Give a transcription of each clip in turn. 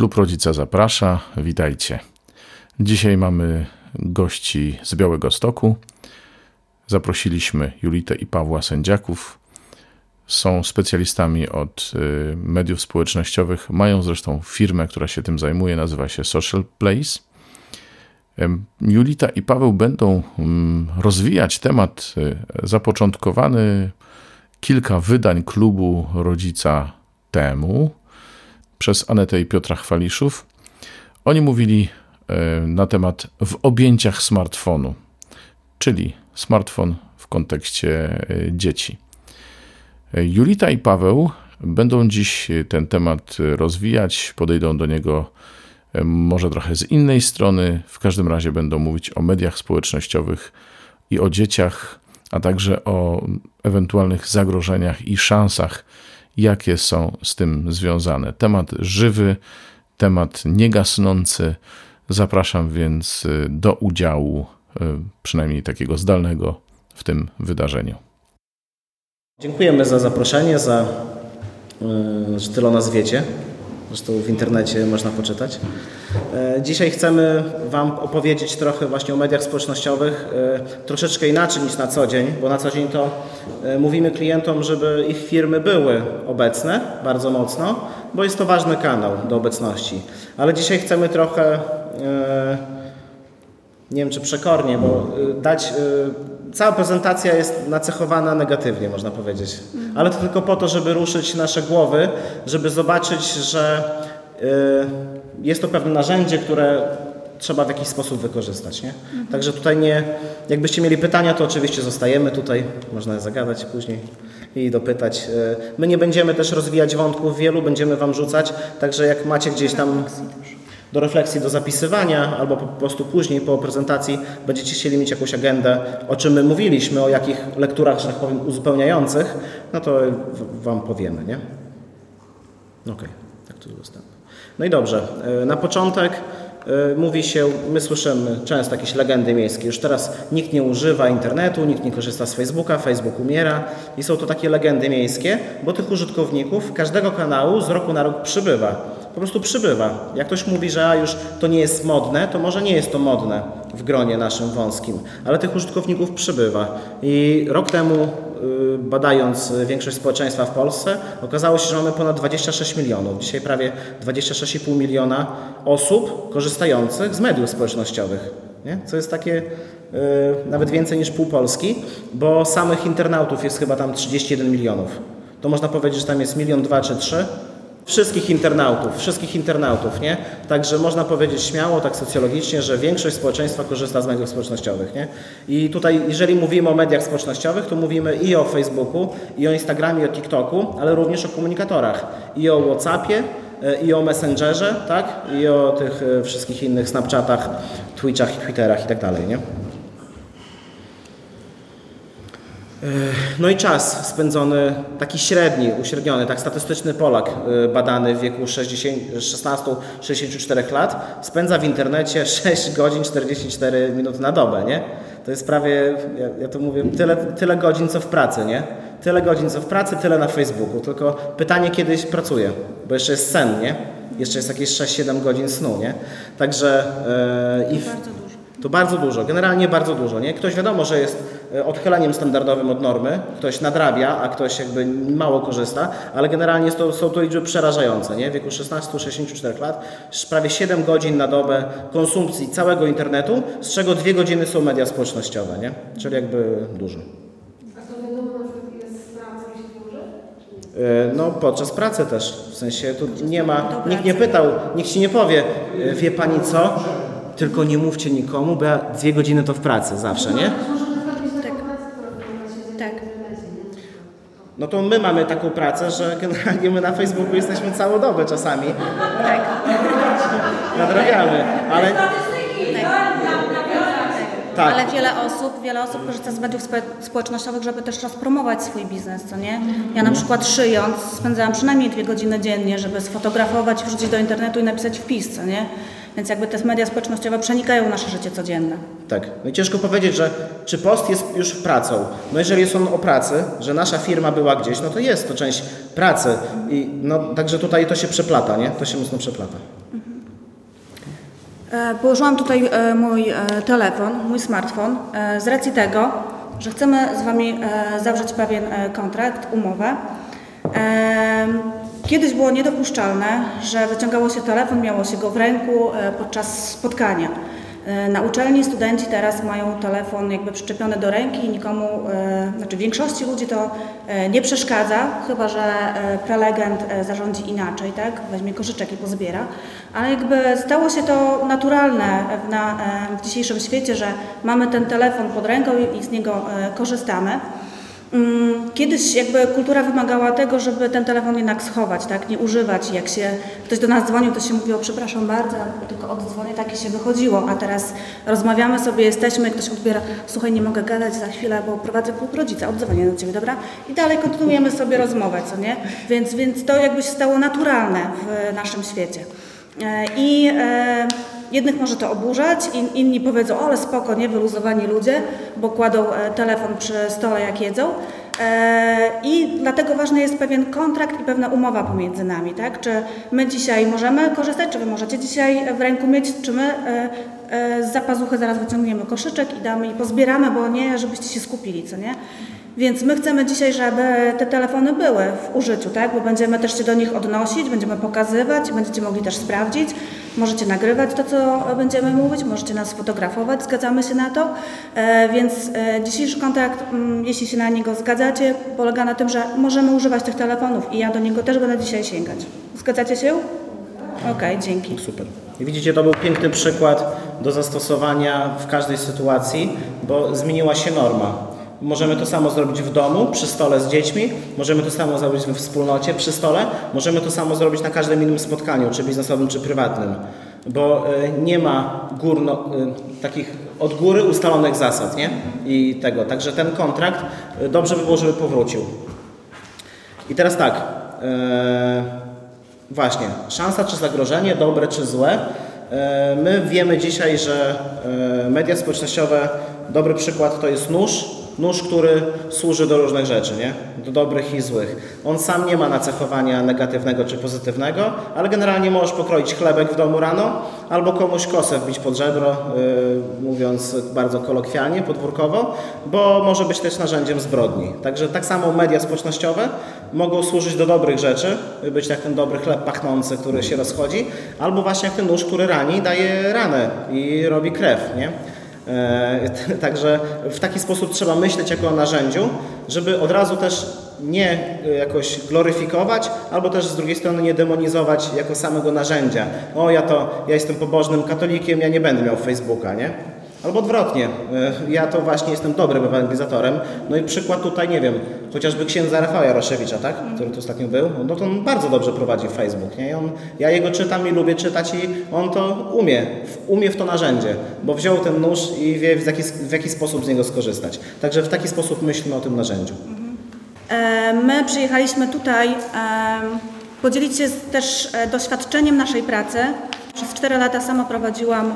Klub Rodzica zaprasza. Witajcie. Dzisiaj mamy gości z Białego Stoku. Zaprosiliśmy Julitę i Pawła Sędziaków. Są specjalistami od y, mediów społecznościowych. Mają zresztą firmę, która się tym zajmuje, nazywa się Social Place. Julita i Paweł będą mm, rozwijać temat y, zapoczątkowany kilka wydań klubu rodzica temu przez Anetę i Piotra Chwaliszów. Oni mówili e, na temat w objęciach smartfonu, czyli smartfon w kontekście e, dzieci. E, Julita i Paweł będą dziś ten temat rozwijać, podejdą do niego może trochę z innej strony. W każdym razie będą mówić o mediach społecznościowych i o dzieciach, a także o ewentualnych zagrożeniach i szansach, jakie są z tym związane. Temat żywy, temat niegasnący. Zapraszam więc y, do udziału, y, przynajmniej takiego zdalnego, w tym wydarzeniu. Dziękujemy za zaproszenie, za y, że tyle o nas wiecie. Zresztą w internecie można poczytać. E, Dzisiaj chcemy Wam opowiedzieć trochę właśnie o mediach społecznościowych, e, troszeczkę inaczej niż na co dzień, bo na co dzień to e, mówimy klientom, żeby ich firmy były obecne bardzo mocno, bo jest to ważny kanał do obecności. Ale dzisiaj chcemy trochę nie wiem czy przekornie, bo dać. Cała prezentacja jest nacechowana negatywnie, można powiedzieć. Ale to tylko po to, żeby ruszyć nasze głowy, żeby zobaczyć, że y, jest to pewne narzędzie, które trzeba w jakiś sposób wykorzystać. Nie? Także tutaj nie. Jakbyście mieli pytania, to oczywiście zostajemy tutaj, można je zagadać później i dopytać. Y, My nie będziemy też rozwijać wątków wielu, będziemy Wam rzucać, także jak macie gdzieś tam do refleksji, do zapisywania, albo po prostu później po prezentacji będziecie chcieli mieć jakąś agendę, o czym my mówiliśmy, o jakich lekturach, że tak powiem, uzupełniających, no to Wam powiemy, nie? Okej, tak to dostęp. No i dobrze, e, na początek e, mówi się, my słyszymy często jakieś legendy miejskie, już teraz nikt nie używa internetu, nikt nie korzysta z Facebooka, Facebook umiera i są to takie legendy miejskie, bo tych użytkowników każdego kanału z roku na rok przybywa po prostu przybywa. Jak ktoś mówi, że już to nie jest modne, to może nie jest to modne w gronie naszym wąskim, ale tych użytkowników przybywa. I rok temu, y, badając większość społeczeństwa w Polsce, okazało się, że mamy ponad 26 milionów. Dzisiaj prawie 26,5 miliona osób korzystających z mediów społecznościowych. Nie? Co jest takie y, nawet więcej niż pół Polski, bo samych internautów jest chyba tam 31 milionów. To można powiedzieć, że tam jest milion, dwa czy trzy wszystkich internautów, wszystkich internautów, nie? Także można powiedzieć śmiało, tak socjologicznie, że większość społeczeństwa korzysta z mediów społecznościowych, nie? I tutaj, jeżeli mówimy o mediach społecznościowych, to mówimy i o Facebooku, i o Instagramie, i o TikToku, ale również o komunikatorach, i o WhatsAppie, e, i o Messengerze, tak? I o tych e, wszystkich innych Snapchatach, Twitchach, Twitterach i tak dalej, nie? No i czas spędzony, taki średni, uśredniony, tak statystyczny Polak y, badany w wieku 60 16-64 lat spędza w internecie 6 godzin 44 minuty na dobę, nie? To jest prawie, ja, ja to mówię, tyle, tyle godzin co w pracy, nie? Tyle godzin co w pracy, tyle na Facebooku. Tylko pytanie kiedyś pracuje, bo jeszcze jest sen, nie? Jeszcze jest jakieś 6-7 godzin snu, nie? Także yy, i w. to bardzo dużo, generalnie bardzo dużo. Nie? Ktoś wiadomo, że jest e, odchyleniem standardowym od normy, ktoś nadrabia, a ktoś jakby mało korzysta, ale generalnie jest to, są to liczby przerażające. Nie? W wieku 16-64 lat prawie 7 godzin na dobę konsumpcji całego internetu, z czego 2 godziny są media społecznościowe, nie? czyli jakby dużo. A to wiadomo, na przykład ile z pracy się dłuży? E, No podczas pracy też, w sensie tu nie ma, nikt nie pytał, nikt ci nie powie, e, wie pani co, tylko nie mówcie nikomu, bo ja dwie godziny to w pracy zawsze, nie? Tym momencie Tak. internecie, nie? No to my mamy taką pracę, że generalnie my na Facebooku jesteśmy całą dobę czasami. Tak, Nadrabiamy, ale tak. Tak. Ale wiele osób, wiele osób korzysta z mediów spo- społecznościowych, żeby też rozpromować swój biznes, co nie? Ja na przykład szyjąc spędzałam przynajmniej dwie godziny dziennie, żeby sfotografować, wrzucić do internetu i napisać wpis, co nie? Więc jakby te media społecznościowe przenikają nasze życie codzienne. tak. No i ciężko powiedzieć, że czy post jest już pracą. No jeżeli jest on o pracy, że nasza firma była gdzieś, no to jest to część pracy. I no, także tutaj to się przeplata, nie? To się mocno przeplata. E, Położyłam tutaj e, mój e, telefon, mój smartfon z racji tego, że chcemy z Wami zawrzeć pewien kontrakt, umowę. Kiedyś było niedopuszczalne, że wyciągało się telefon, miało się go w ręku e, podczas spotkania. E, Na uczelni studenci teraz mają telefon jakby przyczepiony do ręki i nikomu, e, znaczy większości ludzi to nie przeszkadza, chyba że prelegent zarządzi inaczej, tak? Weźmie koszyczek i pozbiera. Ale jakby stało się to naturalne w, na, w dzisiejszym świecie, że mamy ten telefon pod ręką i- z niego korzystamy. Mm, Kiedyś jakby kultura wymagała tego, żeby ten telefon jednak schować, tak, nie używać. Jak się ktoś do nas dzwonił, to się mówiło, przepraszam bardzo, tylko oddzwonię, tak i się wychodziło. A teraz rozmawiamy sobie, jesteśmy, ktoś odbiera, słuchaj, nie mogę gadać za chwilę, bo prowadzę klub rodzica, oddzwonię do Ciebie, dobra? I dalej kontynuujemy sobie rozmowę, co nie? Więc, więc to jakby się stało naturalne w naszym świecie. E, I e, jednych może to oburzać, in, inni powiedzą, ale spoko, nie, wyluzowani ludzie, bo kładą e, telefon przy stole jak jedzą. E, I dlatego ważny jest pewien kontrakt i pewna umowa pomiędzy nami, tak? Czy my dzisiaj możemy korzystać, czy wy możecie dzisiaj w ręku mieć, czy my e, e, z zapazuchy zaraz wyciągniemy koszyczek i damy i pozbieramy, bo nie, żebyście się skupili, co nie? Więc my chcemy dzisiaj, żeby te telefony były w użyciu, tak? Bo będziemy też się do nich odnosić, będziemy pokazywać, będziecie mogli też sprawdzić. Możecie nagrywać to, co będziemy mówić, możecie nas fotografować, zgadzamy się na to. E, więc e, dzisiejszy kontakt, mm, jeśli się na niego zgadzacie, polega na tym, że możemy używać tych telefonów i ja do niego też będę dzisiaj sięgać. Zgadzacie się? Okej, dzięki. Super. Widzicie, to był piękny przykład do zastosowania w każdej sytuacji, bo zmieniła się norma. Możemy to samo zrobić w domu, przy stole z dziećmi, możemy to samo zrobić we wspólnocie, przy stole, możemy to samo zrobić na każdym innym spotkaniu, czy biznesowym, czy prywatnym, bo y, nie ma górno, y, takich od góry ustalonych zasad, nie? I tego. Także ten kontrakt y, dobrze by było, żeby powrócił. I teraz tak. e, właśnie, szansa czy zagrożenie, dobre czy złe. E, my wiemy dzisiaj, że e, media społecznościowe, dobry przykład to jest nóż. Nóż, który służy do różnych rzeczy, nie? Do dobrych i złych. On sam nie ma nacechowania negatywnego czy pozytywnego, ale generalnie możesz pokroić chlebek w domu rano albo komuś kosę wbić pod żebro, y, mówiąc bardzo kolokwialnie, podwórkowo, bo może być też narzędziem zbrodni. Także tak samo media społecznościowe mogą służyć do dobrych rzeczy, być jak ten dobry chleb pachnący, który się rozchodzi, albo właśnie jak ten nóż, który rani, daje ranę i robi krew, nie? E, Także w taki sposób trzeba myśleć jako o narzędziu, żeby od razu też nie e, jakoś gloryfikować, albo też z drugiej strony nie demonizować jako samego narzędzia. O, ja to, ja jestem pobożnym katolikiem, ja nie będę miał Facebooka, nie? Albo odwrotnie, e, ja to właśnie jestem dobrym ewangelizatorem. No i przykład tutaj, nie wiem, chociażby księdza Rafała Jaroszewicza, tak? który tu ostatnio był, no to on bardzo dobrze prowadzi Facebook. Nie? I on, ja jego czytam i lubię czytać i on to umie, umie w to narzędzie, bo wziął ten nóż i wie w jaki, w jaki sposób z niego skorzystać. Także w taki sposób myślmy o tym narzędziu. E, My przyjechaliśmy tutaj podzielić się też e, doświadczeniem naszej pracy. Przez 4 lata sama prowadziłam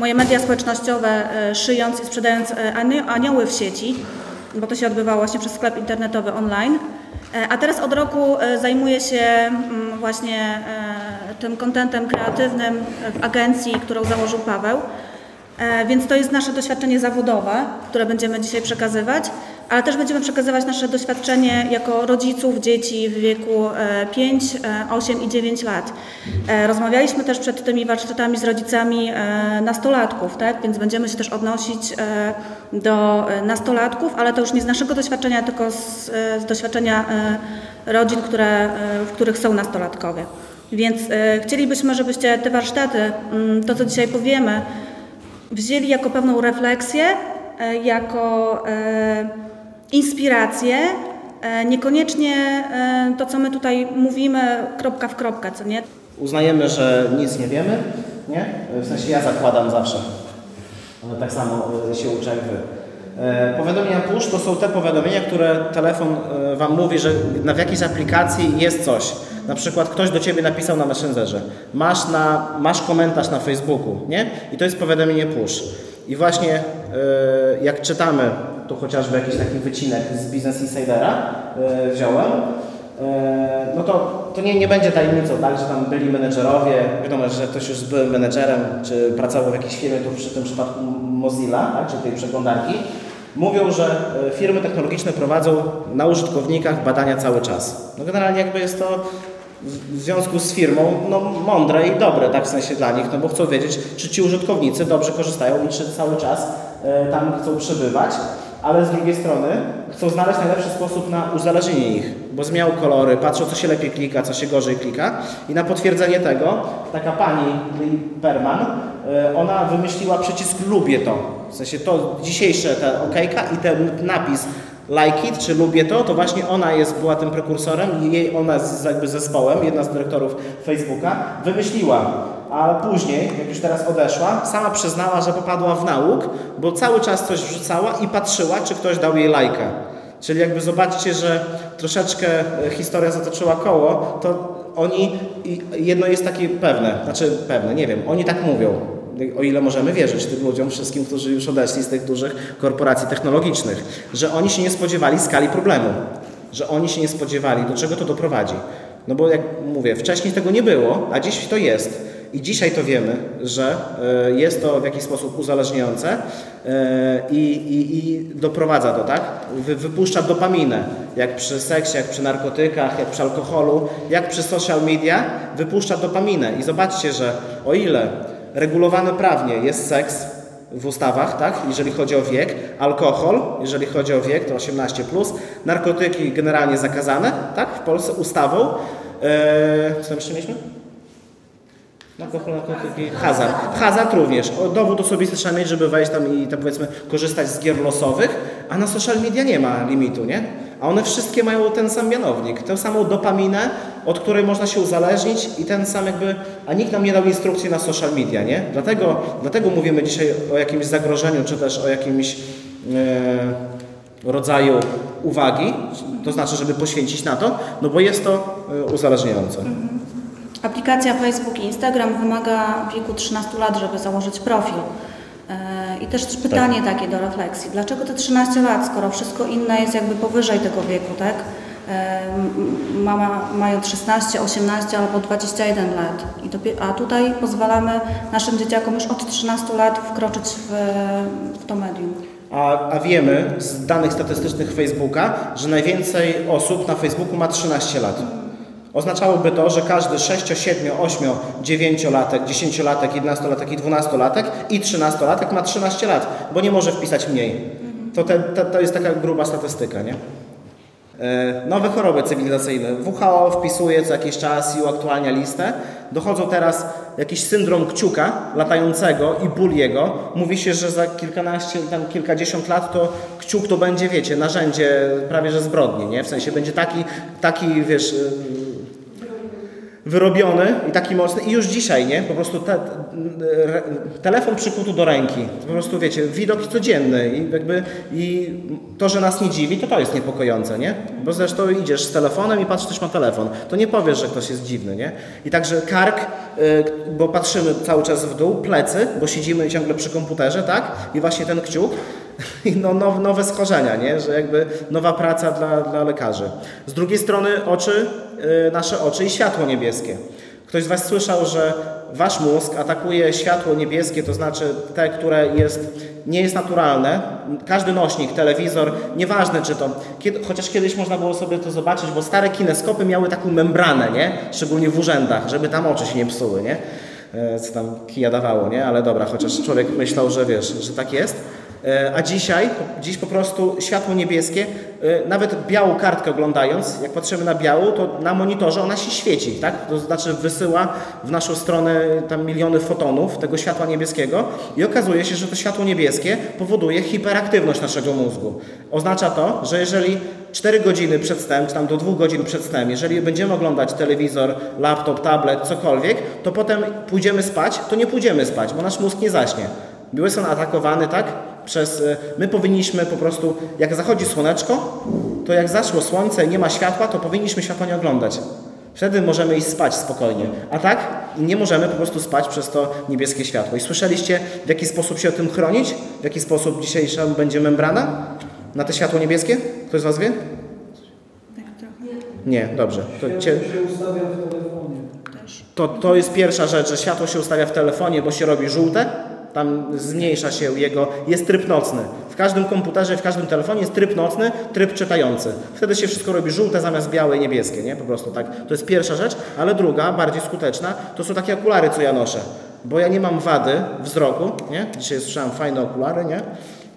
moje media społecznościowe, e, szyjąc i sprzedając e, ani- anioły w sieci, bo to się odbywało właśnie przez sklep internetowy online. E, A teraz od roku zajmuję się mm, właśnie tym kontentem kreatywnym w agencji, którą założył Paweł. Więc to jest nasze doświadczenie zawodowe, które będziemy dzisiaj przekazywać, ale też będziemy przekazywać nasze doświadczenie jako rodziców dzieci w wieku e, 5, e, 8 i 9 lat. E, Rozmawialiśmy też przed tymi warsztatami z rodzicami e, nastolatków, tak? więc będziemy się też odnosić e, do e, nastolatków, ale to już nie z naszego doświadczenia, tylko z, e, z doświadczenia e, rodzin, które, e, w których są nastolatkowie. Więc e, chcielibyśmy, żebyście te warsztaty, mm, to co dzisiaj powiemy, wzięli jako pewną refleksję, e, jako e, inspirację, e, niekoniecznie e, to, co my tutaj mówimy, kropka w kropkę, co nie? Uznajemy, że nic nie wiemy, nie? W sensie ja zakładam zawsze. Ale tak samo e, się uczę jak Wy. Powiadomienia push to są te powiadomienia, które telefon Wam mówi, że w jakiejś aplikacji jest coś. Na przykład ktoś do Ciebie napisał na Messengerze. Masz, na, masz komentarz na Facebooku, nie? I to jest powiadomienie push. I właśnie jak czytamy, tu chociażby jakiś taki wycinek z Business Insidera e, wziąłem, E, no to, to nie, nie będzie tajemnicą, tak, że tam byli menedżerowie, wiadomo, że ktoś już był menedżerem, czy pracował w jakiejś firmie, tu przy tym przypadku Mozilla, tak, tej przeglądarki, mówią, że e, firmy technologiczne prowadzą na użytkownikach badania cały czas. No generalnie jakby jest to w związku z firmą no, mądre i dobre, tak w sensie dla nich, no bo chcą wiedzieć, czy ci użytkownicy dobrze korzystają i czy cały czas e, tam chcą przebywać, ale z drugiej strony chcą znaleźć najlepszy sposób na uzależnienie ich, bo zmieniają kolory, patrzą co się lepiej klika, co się gorzej klika i na potwierdzenie tego taka pani Lee Perman, e, ona wymyśliła przycisk lubię to, w sensie to dzisiejsze ta okejka i ten napis like it, czy lubię to, to właśnie ona jest, była tym prekursorem i jej, ona z jakby zespołem, jedna z dyrektorów Facebooka, wymyśliła. A później, jak już teraz odeszła, sama przyznała, że popadła w nauk, bo cały czas coś wrzucała i patrzyła, czy ktoś dał jej lajkę. Czyli jakby zobaczcie, że troszeczkę e, historia zatoczyła koło, to oni, jedno jest takie pewne, znaczy pewne, nie wiem, oni tak mówią, o ile możemy wierzyć tym ludziom, wszystkim, którzy już odeszli z tych dużych korporacji technologicznych, że oni się nie spodziewali skali problemu, że oni się nie spodziewali, do czego to doprowadzi. No bo jak mówię, wcześniej tego nie było, a dziś to jest. I dzisiaj to wiemy, że e, jest to w jakiś sposób uzależniające e, i, i, i doprowadza do, tak? Wy, wypuszcza dopaminę, jak przy seksie, jak przy narkotykach, jak przy alkoholu, jak przy social media, wypuszcza dopaminę. I zobaczcie, że o ile regulowany prawnie jest seks w ustawach, tak? jeżeli chodzi o wiek, alkohol, jeżeli chodzi o wiek, to 18, plus, narkotyki generalnie zakazane tak? w Polsce ustawą. Eee, co tam jeszcze mieliśmy? Alkohol, narkotyki, hazard. Hazard również. O, dowód osobisty trzeba mieć, żeby wejść tam i tam powiedzmy korzystać z gier losowych, a na social media nie ma limitu, nie? A one wszystkie mają ten sam mianownik, tę samą dopaminę, od której można się uzależnić i ten sam jakby, a nikt nam nie dał instrukcji na social media, nie? Dlatego, dlatego mówimy dzisiaj o jakimś zagrożeniu, czy też o jakimś e, rodzaju uwagi, to znaczy, żeby poświęcić na to, no bo jest to e, uzależniające. Aplikacja Facebook i Instagram wymaga wieku 13 lat, żeby założyć profil. E, I też pytanie takie do refleksji. Dlaczego te 13 lat, skoro wszystko inne jest jakby powyżej tego wieku, tak? E, Mama mają 16, 18 albo 21 lat. A tutaj pozwalamy naszym dzieciakom już od 13 lat wkroczyć w, w to medium. A, a wiemy z danych statystycznych Facebooka, że najwięcej osób na Facebooku ma 13 lat. Oznaczałoby to, że każdy 6, 7, 8, 9-latek, 10-latek, 11-latek i 12-latek i 13-latek ma 13 lat, bo nie może wpisać mniej. To, te, to, to jest taka gruba statystyka, nie? E, Nowe choroby cywilizacyjne. WHO wpisuje co jakiś czas i uaktualnia listę. Dochodzą teraz jakiś syndrom kciuka latającego i ból jego. Mówi się, że za kilkanaście, tam kilkadziesiąt lat to kciuk to będzie, wiecie, narzędzie prawie że zbrodni, nie? W sensie będzie taki, taki wiesz, wyrobiony i taki mocny i już dzisiaj, nie? Po prostu te, re, telefon przykuty do ręki. Po prostu wiecie, widok codzienny i jakby i to, że nas nie dziwi, to to jest niepokojące, nie? Bo zresztą idziesz z telefonem i patrzysz, ktoś ma telefon. To nie powiesz, że ktoś jest dziwny, nie? I także kark, y, bo patrzymy cały czas w dół, plecy, bo siedzimy ciągle przy komputerze, tak? I właśnie ten kciuk no, now, nowe schorzenia, nie? że jakby nowa praca dla, dla lekarzy. Z drugiej strony oczy, y, nasze oczy i światło niebieskie. Ktoś z Was słyszał, że Wasz mózg atakuje światło niebieskie, to znaczy te, które jest, nie jest naturalne. Każdy nośnik, telewizor, nieważne czy to, kiedy, chociaż kiedyś można było sobie to zobaczyć, bo stare kineskopy miały taką membranę, nie? szczególnie w urzędach, żeby tam oczy się nie psuły, nie? E, co tam kija dawało, nie? Ale dobra, chociaż człowiek myślał, że wiesz, że tak jest. E, A dzisiaj, dziś po prostu światło niebieskie, e, nawet białą kartkę oglądając, jak patrzymy na białą, to na monitorze ona się świeci, tak? To znaczy wysyła w naszą stronę tam miliony fotonów tego światła niebieskiego i okazuje się, że to światło niebieskie powoduje hiperaktywność naszego mózgu. Oznacza to, że jeżeli 4 godziny przed snem, czy tam do 2 godzin przed snem, jeżeli będziemy oglądać telewizor, laptop, tablet, cokolwiek, to potem pójdziemy spać, to nie pójdziemy spać, bo nasz mózg nie zaśnie. Były są atakowany, tak? Przez, y, my powinniśmy po prostu, jak zachodzi słoneczko, to jak zaszło słońce i nie ma światła, to powinniśmy światła nie oglądać. Wtedy możemy iść spać spokojnie. A tak nie możemy po prostu spać przez to niebieskie światło. I słyszeliście, w jaki sposób się o tym chronić? W jaki sposób dzisiejsza będzie membrana na te światło niebieskie? Ktoś z Was wie? Nie, dobrze. To, telefonie. to, to jest pierwsza rzecz, że światło się ustawia w telefonie, bo się robi żółte. Tam zmniejsza się jego, jest tryb nocny. W każdym komputerze, w każdym telefonie jest tryb nocny, tryb czytający. Wtedy się wszystko robi żółte zamiast białe i niebieskie, nie? Po prostu tak. To jest pierwsza rzecz, ale druga, bardziej skuteczna, to są takie okulary, co ja noszę. Bo ja nie mam wady wzroku, nie? Dzisiaj słyszałem fajne okulary, nie?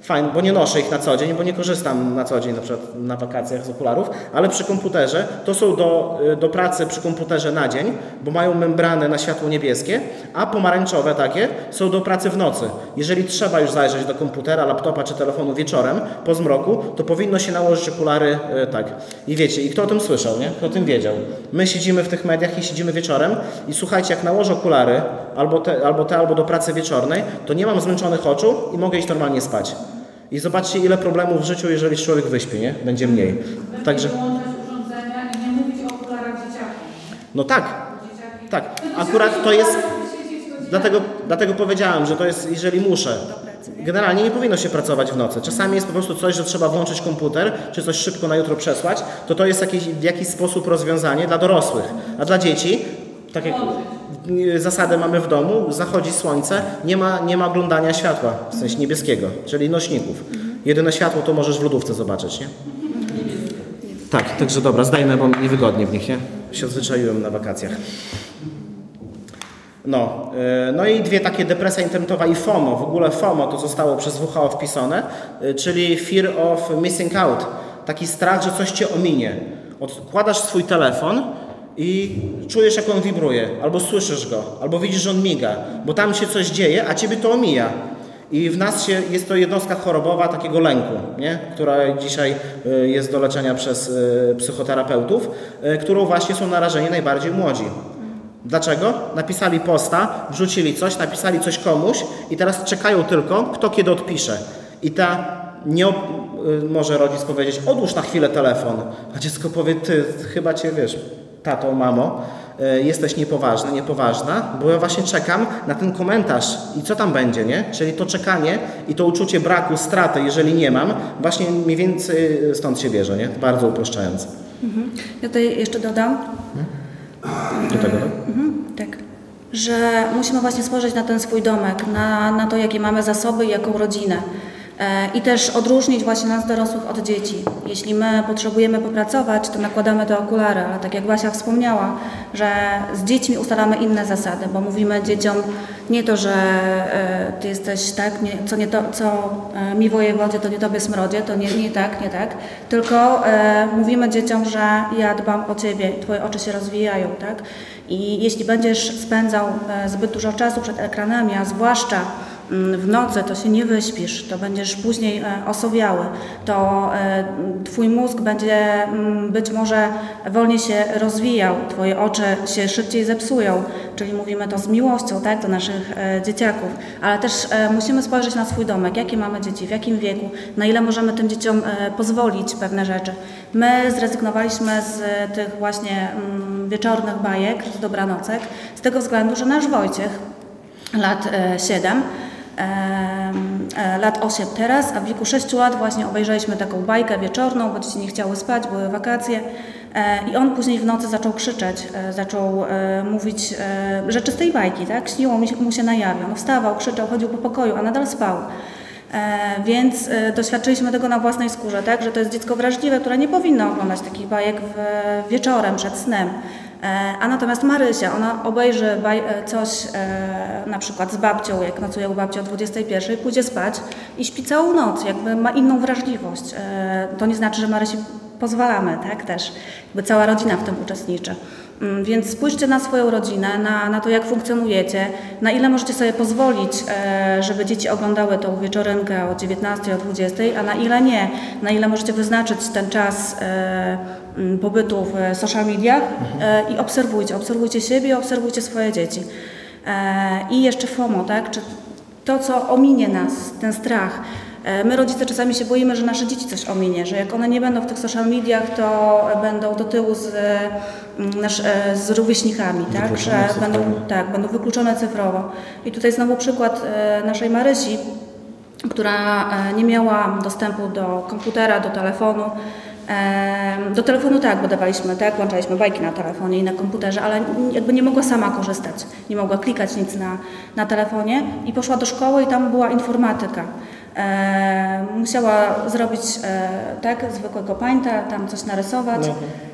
Fajne, bo nie noszę ich na co dzień, bo nie korzystam na co dzień, na przykład na wakacjach z okularów, ale przy komputerze to są do, y, do pracy przy komputerze na dzień, bo mają membrany na światło niebieskie, a pomarańczowe takie są do pracy w nocy. Jeżeli trzeba już zajrzeć do komputera, laptopa czy telefonu wieczorem po zmroku, to powinno się nałożyć okulary y, tak. I wiecie, i kto o tym słyszał, nie? Kto o tym wiedział? My siedzimy w tych mediach i siedzimy wieczorem i słuchajcie, jak nałożę okulary, albo te, albo te, albo do pracy wieczornej, to nie mam zmęczonych oczu i mogę iść normalnie spać. I zobaczcie, ile problemów w życiu, jeżeli człowiek wyśpi, nie? Będzie mniej. Także, wyłączać urządzenia i nie mówić o okularach dzieciaków. no tak, tak. Akurat to jest, dlatego, dlatego powiedziałem, że to jest, jeżeli muszę. Generalnie nie powinno się pracować w nocy. Czasami jest po prostu coś, że trzeba włączyć komputer, czy coś szybko na jutro przesłać, to to jest jakieś, w jakiś sposób rozwiązanie dla dorosłych. A dla dzieci, tak jak zasadę mamy w domu, zachodzi słońce, nie ma, nie ma oglądania światła, w sensie niebieskiego, czyli nośników. Jedyne światło to możesz w lodówce zobaczyć, nie? Tak, także dobra, zdajmy, bo niewygodnie w nich, nie? Się odzwyczaiłem na wakacjach. No, y, no i dwie takie depresja internetowa i FOMO. W ogóle FOMO to zostało przez WHO wpisane, y, czyli Fear of Missing Out. Taki strach, że coś cię ominie. Odkładasz swój telefon i czujesz, jak on wibruje, albo słyszysz go, albo widzisz, że on miga, bo tam się coś dzieje, a ciebie to omija. I w nas się, jest to jednostka chorobowa takiego lęku, nie? która dzisiaj y, jest do leczenia przez y, psychoterapeutów, y, którą właśnie są narażeni najbardziej młodzi. Dlaczego? Napisali posta, wrzucili coś, napisali coś komuś i teraz czekają tylko, kto kiedy odpisze. I ta nie może rodzic powiedzieć, odłóż na chwilę telefon, a dziecko powie, ty chyba cię wiesz, tato, mamo, y, jesteś niepoważny, niepoważna, bo ja właśnie czekam na ten komentarz i co tam będzie, nie? Czyli to czekanie i to uczucie braku, straty, jeżeli nie mam, właśnie mniej więcej stąd się bierze, nie? Bardzo uproszczając. Ja tutaj jeszcze dodam, Do tego, tak? Mhm, tak. Że musimy właśnie spojrzeć na ten swój domek, na, na to, jakie mamy zasoby i jaką rodzinę. E, I też odróżnić właśnie nas dorosłych od dzieci. Jeśli my potrzebujemy popracować, to nakładamy te okulary, ale tak jak Basia wspomniała, że z dziećmi ustalamy inne zasady, bo mówimy dzieciom nie to, że e, ty jesteś tak, nie, co, nie to, co e, mi wojewodzie, to nie tobie smrodzie, to nie, nie tak, nie tak, tylko mówimy dzieciom, że ja dbam o ciebie, twoje oczy się rozwijają, tak? I jeśli będziesz spędzał zbyt dużo czasu przed ekranami, a zwłaszcza w nocy, to się nie wyśpisz, to będziesz później e, osowiały, to e, Twój mózg będzie mm, być może wolniej się rozwijał, Twoje oczy się szybciej zepsują, czyli mówimy to z miłością tak, do naszych e, dzieciaków, ale też musimy spojrzeć na swój domek, jakie mamy dzieci, w jakim wieku, na ile możemy tym dzieciom pozwolić pewne rzeczy. My zrezygnowaliśmy z tych właśnie mm, wieczornych bajek, z dobranocek, z tego względu, że nasz Wojciech, lat e, 7, e, lat 8 teraz, a w wieku 6 lat właśnie obejrzeliśmy taką bajkę wieczorną, bo dzieci nie chciały spać, były wakacje e, i on później w nocy zaczął krzyczeć, e, zaczął e, mówić e, rzeczy z tej bajki, tak? Śniło mu się na jawie. On wstawał, krzyczał, chodził po pokoju, a nadal spał. E, Więc e, doświadczyliśmy tego na własnej skórze, tak, że to jest dziecko wrażliwe, które nie powinno oglądać takich bajek wieczorem przed snem. E, A natomiast Marysia, ona obejrzy e, coś e, na przykład z babcią, jak nocuje u babci o 21, pójdzie spać i śpi całą noc, jakby ma inną wrażliwość. To nie znaczy, że Marysi pozwalamy, tak, też. Jakby cała rodzina w tym uczestniczy. Mm, Więc spójrzcie na swoją rodzinę, na, na to, jak funkcjonujecie, na ile możecie sobie pozwolić, e, żeby dzieci oglądały tą wieczorynkę o 19, o 20, a na ile nie. Na ile możecie wyznaczyć ten czas e, mm, pobytu w social mediach e, i obserwujcie. Obserwujcie siebie, obserwujcie swoje dzieci. I jeszcze FOMO, tak? Czy to, co ominie nas, ten strach. E, My rodzice czasami się boimy, że nasze dzieci coś ominie, że jak one nie będą w tych social mediach, to będą do tyłu z, mm, nasz, e, z rówieśnikami, tak? Że będą, tak, będą wykluczone cyfrowo. I tutaj znowu przykład e, naszej Marysi, która nie miała dostępu do komputera, do telefonu Do telefonu tak, bo dawaliśmy, tak, włączaliśmy bajki na telefonie i na komputerze, ale jakby nie mogła sama korzystać, nie mogła klikać nic na, na telefonie i poszła do szkoły i tam była informatyka. E, musiała zrobić e, tak, zwykłego painta, tam coś narysować. E,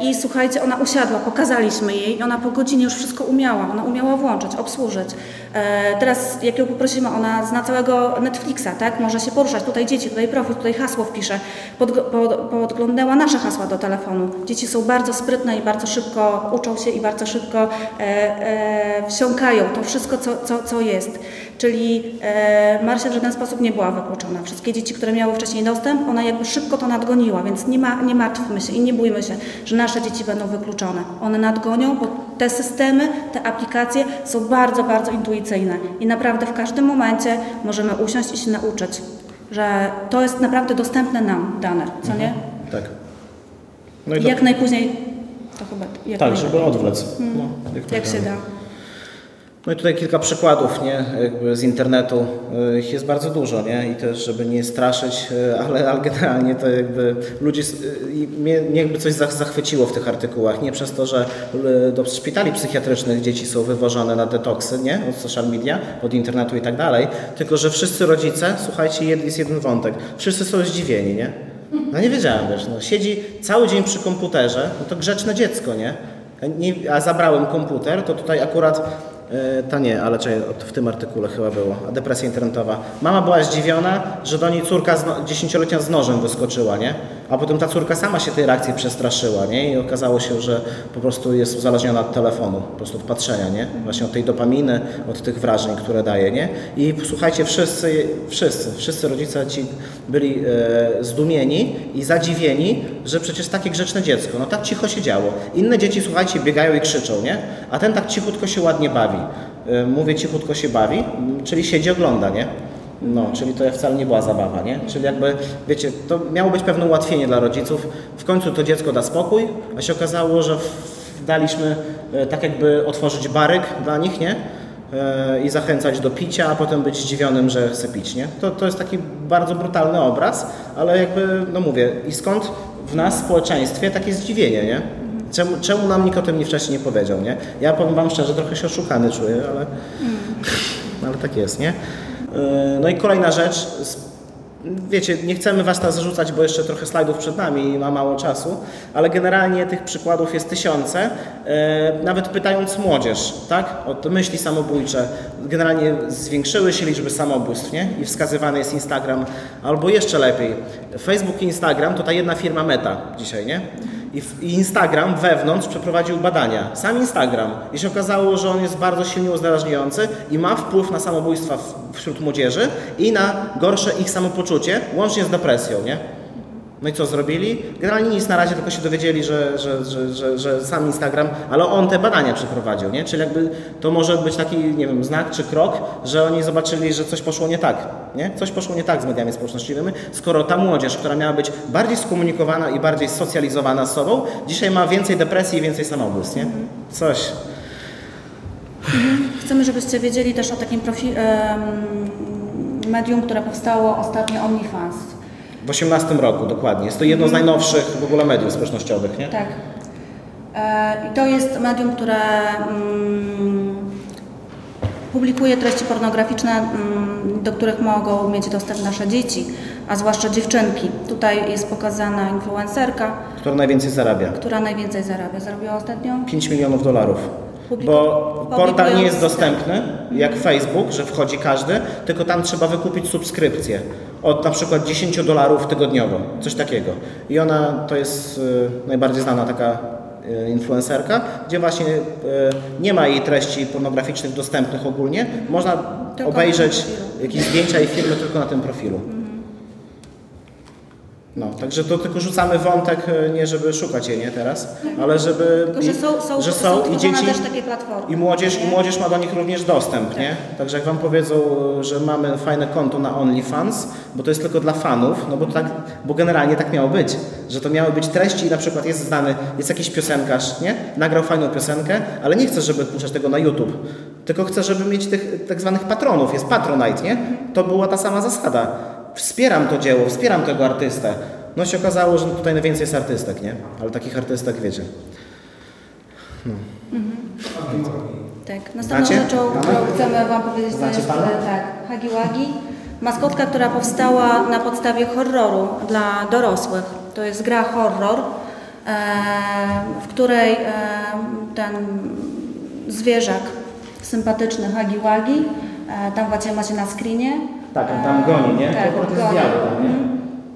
I słuchajcie, ona usiadła, pokazaliśmy jej i ona po godzinie już wszystko umiała. Ona umiała włączyć, obsłużyć. E, teraz, jak ją poprosimy, ona zna całego Netflixa, tak? Może się poruszać. Tutaj dzieci, tutaj profil, tutaj hasło wpisze. Pod, pod, podglądała nasze hasła do telefonu. Dzieci są bardzo sprytne i bardzo szybko uczą się i bardzo szybko e, e, wsiąkają to wszystko, co, co, co jest. Czyli e, Marsia w żaden sposób nie była wykluczona. Wszystkie dzieci, które miały wcześniej dostęp, ona jakby szybko to nadgoniła, więc nie, ma, nie martwmy się i nie bójmy się, że nasze dzieci będą wykluczone. One nadgonią, bo te systemy, te aplikacje są bardzo, bardzo intuicyjne i naprawdę w każdym momencie możemy usiąść i się nauczyć, że to jest naprawdę dostępne nam dane, co nie? Tak. No i jak najpóźniej, to chyba jak tak, żeby odwlec. No, jak się najbardziej. da. No i tutaj kilka przykładów nie? Jakby z internetu. y, Ich jest bardzo dużo, nie? I też, żeby nie straszyć, y, ale, ale generalnie to jakby ludzie, s- y, mnie, mnie jakby coś zach- zachwyciło w tych artykułach. Nie przez to, że do szpitali psychiatrycznych dzieci są wywożone na detoksy, nie? Od social media, od internetu i tak dalej, tylko że wszyscy rodzice, słuchajcie, jest jeden wątek, wszyscy są zdziwieni, nie? No nie wiedziałem, wiesz, no, siedzi cały dzień przy komputerze, no to grzeczne dziecko, nie? A, zabrałem komputer, to tutaj akurat ta nie, ale czekaj, w tym artykule chyba było, depresja internetowa. Mama była zdziwiona, że do niej córka no, 10-letnia z nożem wyskoczyła, nie? A potem ta córka sama się tej reakcji przestraszyła, nie? I okazało się, że po prostu jest uzależniona od telefonu, po prostu od patrzenia, nie? Właśnie od tej dopaminy, od tych wrażeń, które daje, nie? I słuchajcie, wszyscy, wszyscy, wszyscy rodzice ci byli e, zdumieni i zadziwieni, że przecież takie grzeczne dziecko, no tak cicho się działo. Inne dzieci, słuchajcie, biegają i krzyczą, nie? A ten tak cichutko się ładnie bawi. E, mówię, cichutko się bawi, czyli siedzi, ogląda, nie? No, czyli to wcale nie była zabawa, nie? Czyli jakby, wiecie, to miało być pewne ułatwienie dla rodziców. W końcu to dziecko da spokój, a się okazało, że daliśmy e, tak jakby otworzyć baryk dla nich, nie? E, I zachęcać do picia, a potem być zdziwionym, że chce pić, nie? To, to jest taki bardzo brutalny obraz, ale jakby, no mówię, i skąd w nas, w społeczeństwie, takie zdziwienie, nie? Czemu, czemu nam nikt o tym nie wcześniej nie powiedział, nie? Ja powiem Wam szczerze, trochę się oszukany czuję, ale, ale tak jest, nie? Yy, No i kolejna rzecz. Wiecie, nie chcemy Was teraz zarzucać, bo jeszcze trochę slajdów przed nami i ma mało czasu, ale generalnie tych przykładów jest tysiące. Yy, Nawet pytając młodzież, tak, o myśli samobójcze, generalnie zwiększyły się liczby samobójstw, nie? I wskazywany jest Instagram, albo jeszcze lepiej, Facebook i Instagram to ta jedna firma Meta dzisiaj, nie? I, Instagram wewnątrz przeprowadził badania. Sam Instagram. I się okazało, że on jest bardzo silnie uzależniający i ma wpływ na samobójstwa wśród młodzieży i na gorsze ich samopoczucie, łącznie z depresją, nie? No i co zrobili? Generalnie nic na razie, tylko się dowiedzieli, że, że, że, że, sam Instagram, ale on te badania przeprowadził, nie? Czyli jakby to może być taki, nie wiem, znak czy krok, że oni zobaczyli, że coś poszło nie tak, nie? Coś poszło nie tak z mediami społecznościowymi, skoro ta młodzież, która miała być bardziej skomunikowana i bardziej socjalizowana z sobą, dzisiaj ma więcej depresji i więcej samobójstw, nie? Coś. Chcemy, żebyście wiedzieli też o takim profi- medium, które powstało ostatnio OnlyFans. W 18 roku, dokładnie. Jest to jedno z najnowszych w ogóle mediów społecznościowych, nie? Tak. E, I to jest medium, które mm, publikuje treści pornograficzne, mm, do których mogą mieć dostęp nasze dzieci, a zwłaszcza dziewczynki. Tutaj jest pokazana influencerka, Która najwięcej zarabia. która najwięcej zarabia. Zarobiła ostatnio? 5 milionów dolarów. Bo portal nie jest dostępny, jak Facebook, że wchodzi każdy, tylko tam trzeba wykupić subskrypcję od na przykład 10 dolarów tygodniowo, coś takiego. I ona to jest y, najbardziej znana taka y, influencerka, gdzie właśnie y, nie ma jej treści pornograficznych dostępnych ogólnie. Można obejrzeć jakieś zdjęcia i filmy tylko na tym profilu. No, także to tylko rzucamy wątek, e, nie żeby szukać jej, nie teraz, ale żeby... Tylko, że są, są, że są, są i dzieci, też takie platformy. i młodzież, nie? i młodzież ma do nich również dostęp, nie? Także jak Wam powiedzą, że mamy fajne konto na OnlyFans, bo to jest tylko dla fanów, no bo, tak, bo generalnie tak miało być, że to miały być treści i na przykład jest znany, jest jakiś piosenkarz, nie? Nagrał fajną piosenkę, ale nie chce, żeby puszczać tego na YouTube, tylko chce, żeby mieć tych tak zwanych patronów, jest Patronite, nie? To była ta sama zasada. Wspieram to dzieło, wspieram tego artystę. No się okazało, że tutaj najwięcej jest artystek, nie? Ale takich artystek wiecie. Tak, następną Znacie? rzeczą, którą chcemy Wam powiedzieć, to Znacie jest pana? e, tak, Hagi Wagi. Maskotka, która powstała na podstawie horroru dla dorosłych. To jest gra horror, e, w której e, ten zwierzak sympatyczny Hagi Wagi, e, tam macie, macie na screenie. Tak, on tam goni, nie? Tak, to jest goni. biały tam, nie?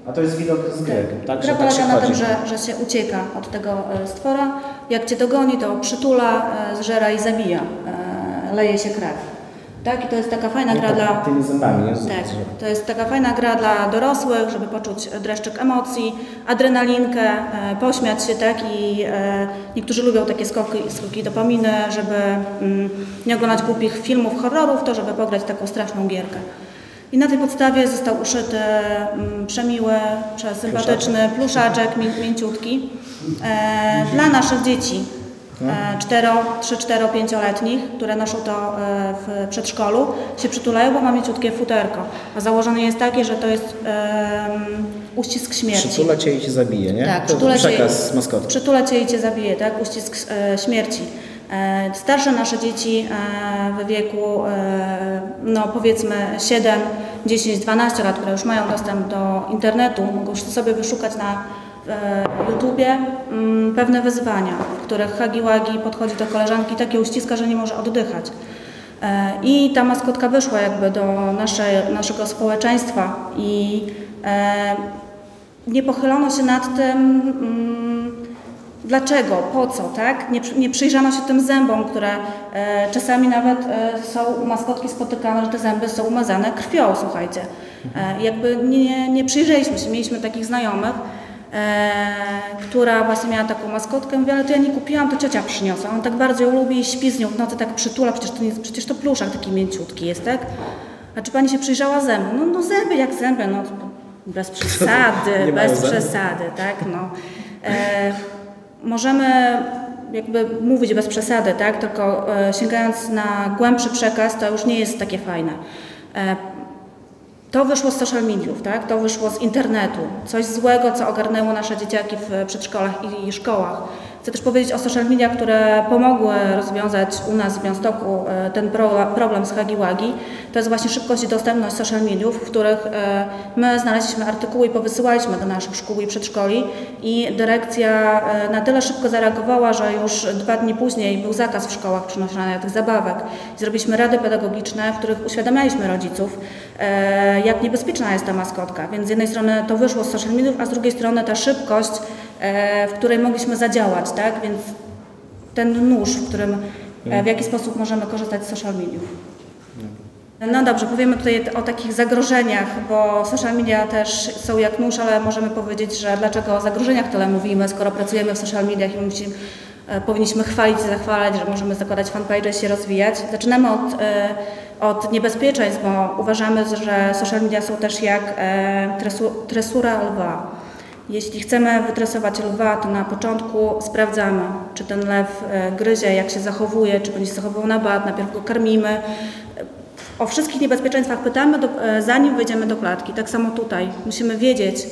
A to jest widok z gry, tak? Gra Że tak polega na tym, że, że się ucieka od tego e, stwora. Jak cię dogoni, to przytula, e, zżera i zabija. E, Leje się krew. Tak? I to jest taka fajna gra dla... Tymi zębami, nie? Z- Tak, to jest taka fajna gra dla dorosłych, żeby poczuć dreszczyk emocji, adrenalinkę, e, pośmiać się, tak? I e, niektórzy lubią takie skoki, skoki dopaminy, żeby mm, nie oglądać głupich filmów, horrorów, to żeby pograć taką straszną gierkę. I na tej podstawie został uszyty mm, przemiły, przesympatyczny pluszaczek, mię- mięciutki e, dla naszych dzieci. E, 4, 3, 4, 5-letnich, które noszą to e, w przedszkolu, się przytulają, bo ma mięciutkie futerko. A założenie jest takie, że to jest uścisk śmierci. Przytula cię i cię zabije, nie? Tak, to przytula cię, przekaz z maskotki. przytula cię i cię zabije, tak? Uścisk e, śmierci. E, starsze nasze dzieci e, w wieku, e, no powiedzmy 7, 10, 12 lat, które już mają dostęp do internetu, mogą sobie wyszukać na YouTubie mm, pewne wyzwania, w których Hagi Wagi podchodzi do koleżanki, takie uściska, że nie może oddychać. I ta maskotka wyszła jakby do naszego społeczeństwa i nie pochylono się nad tym, mm, dlaczego, po co, tak? Nie, nie przyjrzano się tym zębom, które e, czasami nawet e, są u maskotki spotykane, że te zęby są umazane krwią, słuchajcie. E, jakby nie, nie przyjrzeliśmy się, mieliśmy takich znajomych, e, która właśnie miała taką maskotkę, mówię, ale to ja nie kupiłam, to ciocia przyniosła. On tak bardzo ją lubi i śpi z nią w nocy, tak przytula, przecież to, nie, przecież to pluszak taki mięciutki jest, tak? A czy pani się przyjrzała zębom? No, no zęby jak zęby, no bez przesady, bez przesady, tak? No. Możemy jakby mówić bez przesady, tak? Tylko e, sięgając na głębszy przekaz, to już nie jest takie fajne. E, to wyszło z social mediów, tak? To wyszło z internetu. Coś złego, co ogarnęło nasze dzieciaki w przedszkolach i szkołach. Chcę też powiedzieć o social mediach, które pomogły rozwiązać u nas w Białymstoku e, ten pro- problem z Hagi Wagi. To jest właśnie szybkość i dostępność social mediów, w których e, my znaleźliśmy artykuły i powysyłaliśmy do naszych szkół i przedszkoli i dyrekcja e, na tyle szybko zareagowała, że już dwa dni później był zakaz w szkołach przynoszenia tych zabawek. Zrobiliśmy rady pedagogiczne, w których uświadamialiśmy rodziców, jak niebezpieczna jest ta maskotka. Więc z jednej strony to wyszło z social mediów, a z drugiej strony ta szybkość, w której mogliśmy zadziałać, tak? Więc ten nóż, w którym, e, w jaki sposób możemy korzystać z social mediów. No dobrze, powiemy tutaj o takich zagrożeniach, bo social media też są jak nóż, ale możemy powiedzieć, że dlaczego o zagrożeniach tyle mówimy, skoro pracujemy w social mediach i musimy, e, powinniśmy chwalić i zachwalać, że możemy zakładać fanpage i się rozwijać. Zaczynamy od, e, od niebezpieczeństw, bo uważamy, że social media są też jak e, tresu, tresura lwa. Jeśli chcemy wytresować lwa, to na początku sprawdzamy, czy ten lew e, gryzie, jak się zachowuje, czy będzie się zachowywał na bat, najpierw go karmimy. O wszystkich niebezpieczeństwach pytamy, e, zanim wejdziemy do klatki. Tak samo tutaj. Musimy wiedzieć,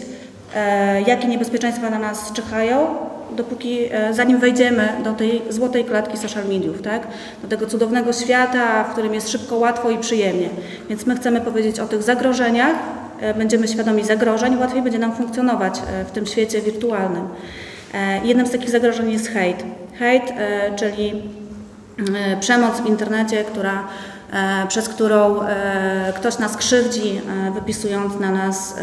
e, jakie niebezpieczeństwa na nas czyhają, dopóki, e, zanim wejdziemy do tej złotej klatki social mediów, tak? Do tego cudownego świata, w którym jest szybko, łatwo i przyjemnie. Więc my chcemy powiedzieć o tych zagrożeniach, e, będziemy świadomi zagrożeń, łatwiej będzie nam funkcjonować e, w tym świecie wirtualnym. Jednym z takich zagrożeń jest hejt. Hejt, czyli przemoc w internecie, która, przez którą ktoś nas krzywdzi, wypisując na nas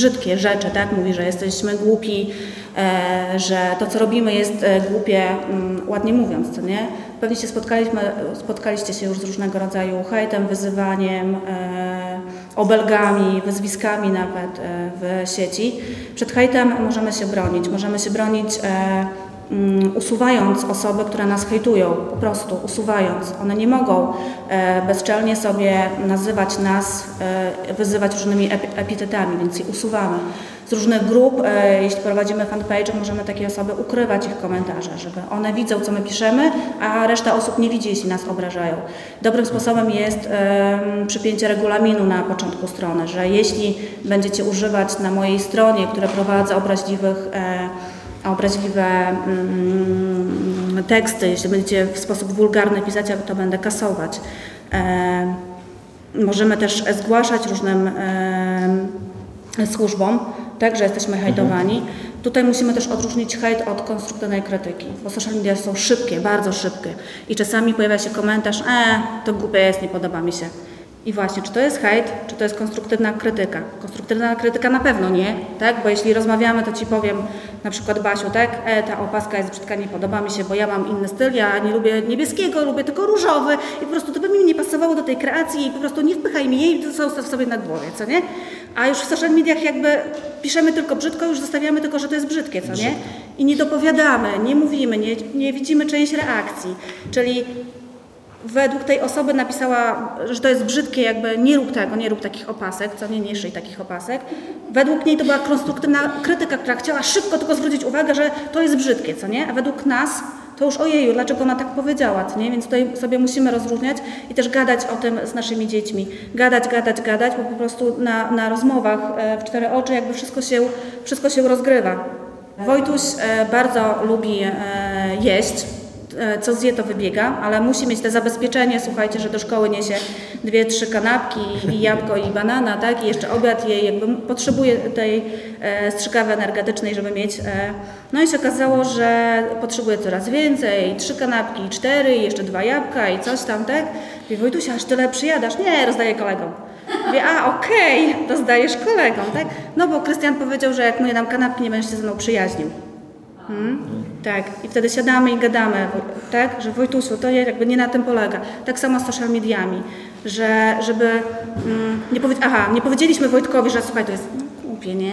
brzydkie rzeczy, tak? Mówi, że jesteśmy głupi, e, że to, co robimy jest e, głupie, mm, ładnie mówiąc, co nie? Pewnie się spotkaliśmy, spotkaliście się już z różnego rodzaju hejtem, wyzywaniem, e, obelgami, wyzwiskami nawet w sieci. Przed hejtem możemy się bronić. Możemy się bronić usuwając osoby, które nas hejtują, po prostu usuwając. One nie mogą e, bezczelnie sobie nazywać nas, e, wyzywać różnymi epi- epitetami, więc je usuwamy. Z różnych grup, e, jeśli prowadzimy fanpage, możemy takie osoby ukrywać ich komentarze, żeby one widzą, co my piszemy, a reszta osób nie widzi, jeśli nas obrażają. Dobrym sposobem jest przypięcie regulaminu na początku strony, że jeśli będziecie używać na mojej stronie, które prowadzę obraźliwych obraźliwe mm, teksty, jeśli będziecie w sposób wulgarny pisać, to będę kasować. E, możemy też zgłaszać różnym e, służbom, tak, że jesteśmy hejtowani. Tutaj musimy też odróżnić hejt od konstruktywnej krytyki, bo social media są szybkie, bardzo szybkie i czasami pojawia się komentarz, e, to głupie jest, nie podoba mi się. I właśnie, czy to jest hejt, czy to jest konstruktywna krytyka? Konstruktywna krytyka na pewno nie, tak? Bo jeśli rozmawiamy, to ci powiem na przykład Basiu, tak? E, ta opaska jest brzydka, nie podoba mi się, bo ja mam inny styl, ja nie lubię niebieskiego, lubię tylko różowy i po prostu to by mi nie pasowało do tej kreacji i po prostu nie wpychaj mi jej, to zostaw sobie na głowie, co nie? A już w social mediach jakby piszemy tylko brzydko, już zostawiamy tylko, że to jest brzydkie, co nie? I nie dopowiadamy, nie mówimy, nie, nie widzimy część reakcji. Czyli według tej osoby napisała, że to jest brzydkie, jakby nie rób tego, nie rób takich opasek, co nie, nie takich opasek. Według niej to była konstruktywna krytyka, która chciała szybko tylko zwrócić uwagę, że to jest brzydkie, co nie? A według nas to już ojeju, dlaczego ona tak powiedziała, co nie? Więc tutaj sobie musimy rozróżniać i też gadać o tym z naszymi dziećmi. Gadać, gadać, gadać, bo po prostu na, na rozmowach e, w cztery oczy jakby wszystko się, wszystko się rozgrywa. Wojtuś e, bardzo lubi e, jeść, co zje, to wybiega, ale musi mieć te zabezpieczenie, słuchajcie, że do szkoły niesie dwie, trzy kanapki i jabłko i banana, tak? I jeszcze obiad jej, jakby potrzebuje tej e, strzykawy energetycznej, żeby mieć. E, no i się okazało, że potrzebuje coraz więcej, trzy kanapki, cztery, jeszcze dwa jabłka i coś tam, tak? I Wojtusia, aż tyle przyjadasz? Nie, rozdaję kolegom. Mówię, a okej, rozdajesz kolegom, tak? No bo Krystian powiedział, że jak mu nie dam kanapki, nie będziesz się ze mną przyjaźnił. Hmm? Tak, i wtedy siadamy i gadamy, tak, że Wojtusiu, to jakby nie na tym polega. Tak samo z social mediami, że żeby mm, nie powiedzieć, aha, nie powiedzieliśmy Wojtkowi, że słuchaj, to jest głupie, nie?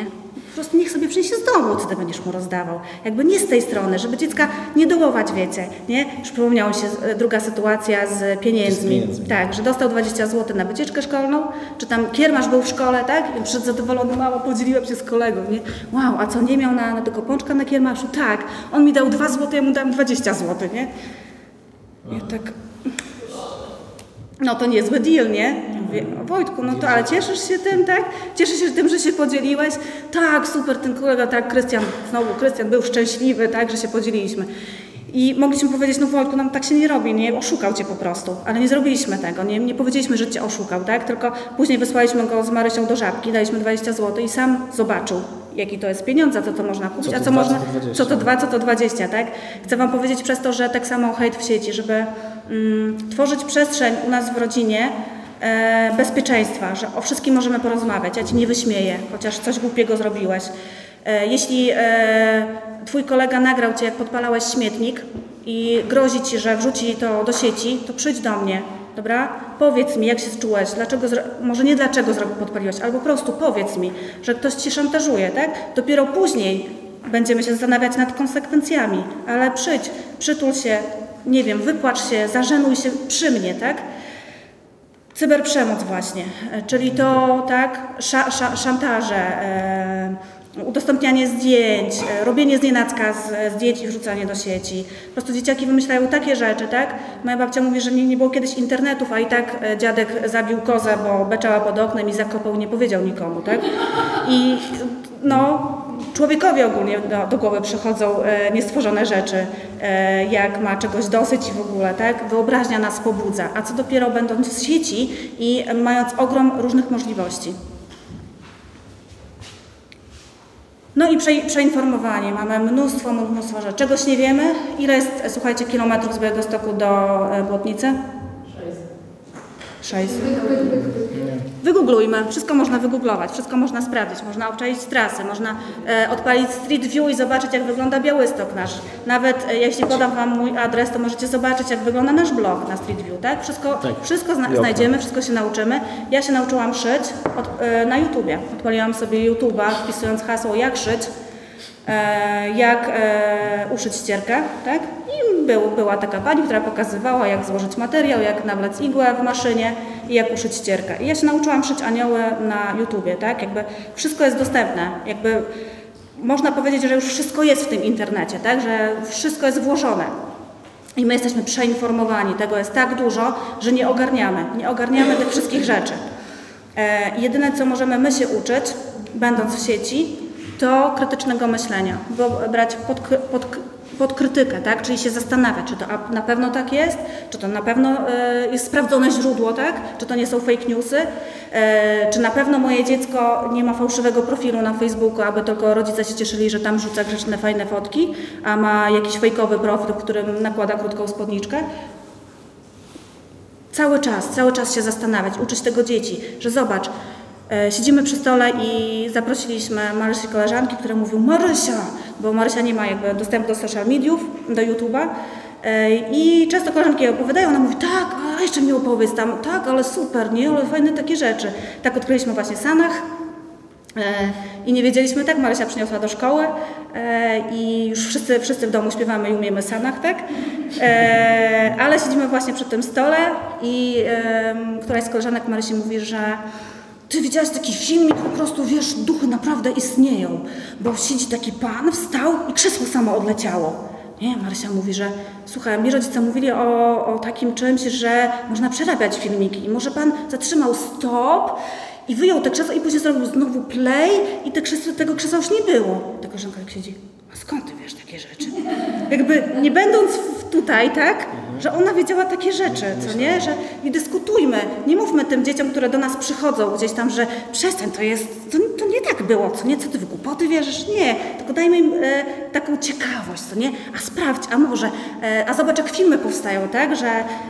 Po prostu niech sobie przyniesie z domu, co ty będziesz mu rozdawał. Jakby nie z tej strony, żeby dziecka nie dołować, wiecie, nie? Już przypomniała się e, druga sytuacja z pieniędzmi. Z pieniędzmi. Tak, że dostał 20 zł na wycieczkę szkolną, czy tam kiermasz był w szkole, tak? I przed zadowolony mało podzieliłem się z kolegą, nie? Wow, a co, nie miał na, na tego pączka na kiermaszu? Tak, on mi dał 2 zł, ja mu dałem 20 zł, nie? Ja tak... No to niezły deal, nie? Mówię, "O, Wojtku, no to ale cieszysz się tym, tak? Cieszysz się tym, że się podzieliłeś? Tak, super, ten kolega, tak, Krystian, znowu Krystian był szczęśliwy, tak, że się podzieliliśmy. I mogliśmy powiedzieć, no Wojtku, nam tak się nie robi, nie? Oszukał cię po prostu. Ale nie zrobiliśmy tego, nie, nie powiedzieliśmy, że cię oszukał, tak? Tylko później wysłaliśmy go z Marysią do Żabki, daliśmy 20 zł i sam zobaczył, jaki to jest pieniądze, co to można kupić, Co a co można, co to 20. co to 2, co to 20, tak? Chcę Wam powiedzieć przez to, że tak samo hejt w sieci, żeby mm, tworzyć przestrzeń u nas w rodzinie bezpieczeństwa, że o wszystkim możemy porozmawiać, ja Ci nie wyśmieję, chociaż coś głupiego zrobiłeś. E, jeśli e, Twój kolega nagrał Cię, jak podpalałeś śmietnik i grozi Ci, że wrzuci to do sieci, to przyjdź do mnie, dobra? Powiedz mi, jak się czułeś, dlaczego, może nie dlaczego podpaliłeś, albo po prostu powiedz mi, że ktoś Ci szantażuje, tak? Dopiero później będziemy się zastanawiać nad konsekwencjami, ale przyjdź, przytul się, nie wiem, wypłacz się, zażenuj się przy mnie, tak? Cyberprzemoc właśnie, e, czyli to, tak, sza, sza, szantaże, e, udostępnianie zdjęć, e, robienie znienacka zdjęć i wrzucanie do sieci. Po prostu dzieciaki wymyślają takie rzeczy, tak? Moja babcia mówi, że nie, nie było kiedyś internetów, a i tak dziadek zabił kozę, bo beczała pod oknem i zakopał nie powiedział nikomu, tak? I no, człowiekowi ogólnie do, do głowy przychodzą e, niestworzone rzeczy, e, jak ma czegoś dosyć i w ogóle, tak? Wyobraźnia nas pobudza, a co dopiero będąc w sieci i mając ogrom różnych możliwości. No i prze, przeinformowanie. Mamy mnóstwo, mnóstwo rzeczy. Czegoś nie wiemy. Ile jest, słuchajcie, kilometrów z Białegostoku do e, Błotnicy? Sześć. Wygooglujmy. Wszystko można wygooglować, wszystko można sprawdzić. Można obczaić trasy, można e, odpalić Street View i zobaczyć, jak wygląda Białystok nasz. Nawet e, jeśli podam Wam mój adres, to możecie zobaczyć, jak wygląda nasz blog na Street View, tak? Wszystko, Tak. wszystko zna- znajdziemy, wszystko się nauczymy. Ja się nauczyłam szyć od, e, na YouTubie. Odpaliłam sobie YouTube'a, wpisując hasło jak szyć. E, jak e, uszyć ścierkę, tak? I był, była taka pani, która pokazywała, jak złożyć materiał, jak nawlec igłę w maszynie i jak uszyć ścierkę. I ja się nauczyłam szyć anioły na YouTubie, tak? Jakby wszystko jest dostępne, jakby można powiedzieć, że już wszystko jest w tym internecie, tak? Że wszystko jest włożone. I my jesteśmy przeinformowani, tego jest tak dużo, że nie ogarniamy, nie ogarniamy tych wszystkich rzeczy. E, jedyne, co możemy my się uczyć, będąc w sieci, to krytycznego myślenia, bo brać pod, pod, pod krytykę, tak? czyli się zastanawiać, czy to na pewno tak jest, czy to na pewno e, jest sprawdzone źródło, tak? czy to nie są fake newsy, e, czy na pewno moje dziecko nie ma fałszywego profilu na Facebooku, aby tylko rodzice się cieszyli, że tam rzuca grzeczne, fajne fotki, a ma jakiś fejkowy profil, w którym nakłada krótką spódniczkę. Cały czas, cały czas się zastanawiać, uczyć tego dzieci, że zobacz, siedzimy przy stole i zaprosiliśmy Marysi koleżanki, które mówią Marysia, bo Marysia nie ma jakby dostępu do social mediów, do YouTube'a e, i często koleżanki opowiadają, ona mówi tak, a jeszcze mi opowiedz tam, tak, ale super, nie, ale fajne takie rzeczy. Tak odkryliśmy właśnie Sanach, E, I nie wiedzieliśmy tak, Marysia przyniosła do szkoły e, i już wszyscy, wszyscy w domu śpiewamy i umiemy sanach, tak? E, ale siedzimy właśnie przy tym stole i któraś z koleżanek Marysi mówi, że ty widziałaś taki filmik, po prostu wiesz, duchy naprawdę istnieją, bo siedzi taki pan, wstał i krzesło samo odleciało. Nie, Marysia mówi, że słuchaj, mi rodzice mówili o, o takim czymś, że można przerabiać filmiki i może pan zatrzymał stop i wyjął te krzesło i później zrobił znowu play i te krzesło, tego krzesła już nie było. Ta koleżanka jak siedzi, a skąd ty wiesz takie rzeczy? Jakby nie będąc tutaj, tak, że ona wiedziała takie rzeczy, co nie, że nie dyskutujmy, nie mówmy tym dzieciom, które do nas przychodzą gdzieś tam, że przestań, to jest, to, to nie tak było, co nie, co ty w głupoty wierzysz? Nie, tylko dajmy im e, taką ciekawość, co nie, a sprawdź, a może, e, a zobacz jak filmy powstają, tak, że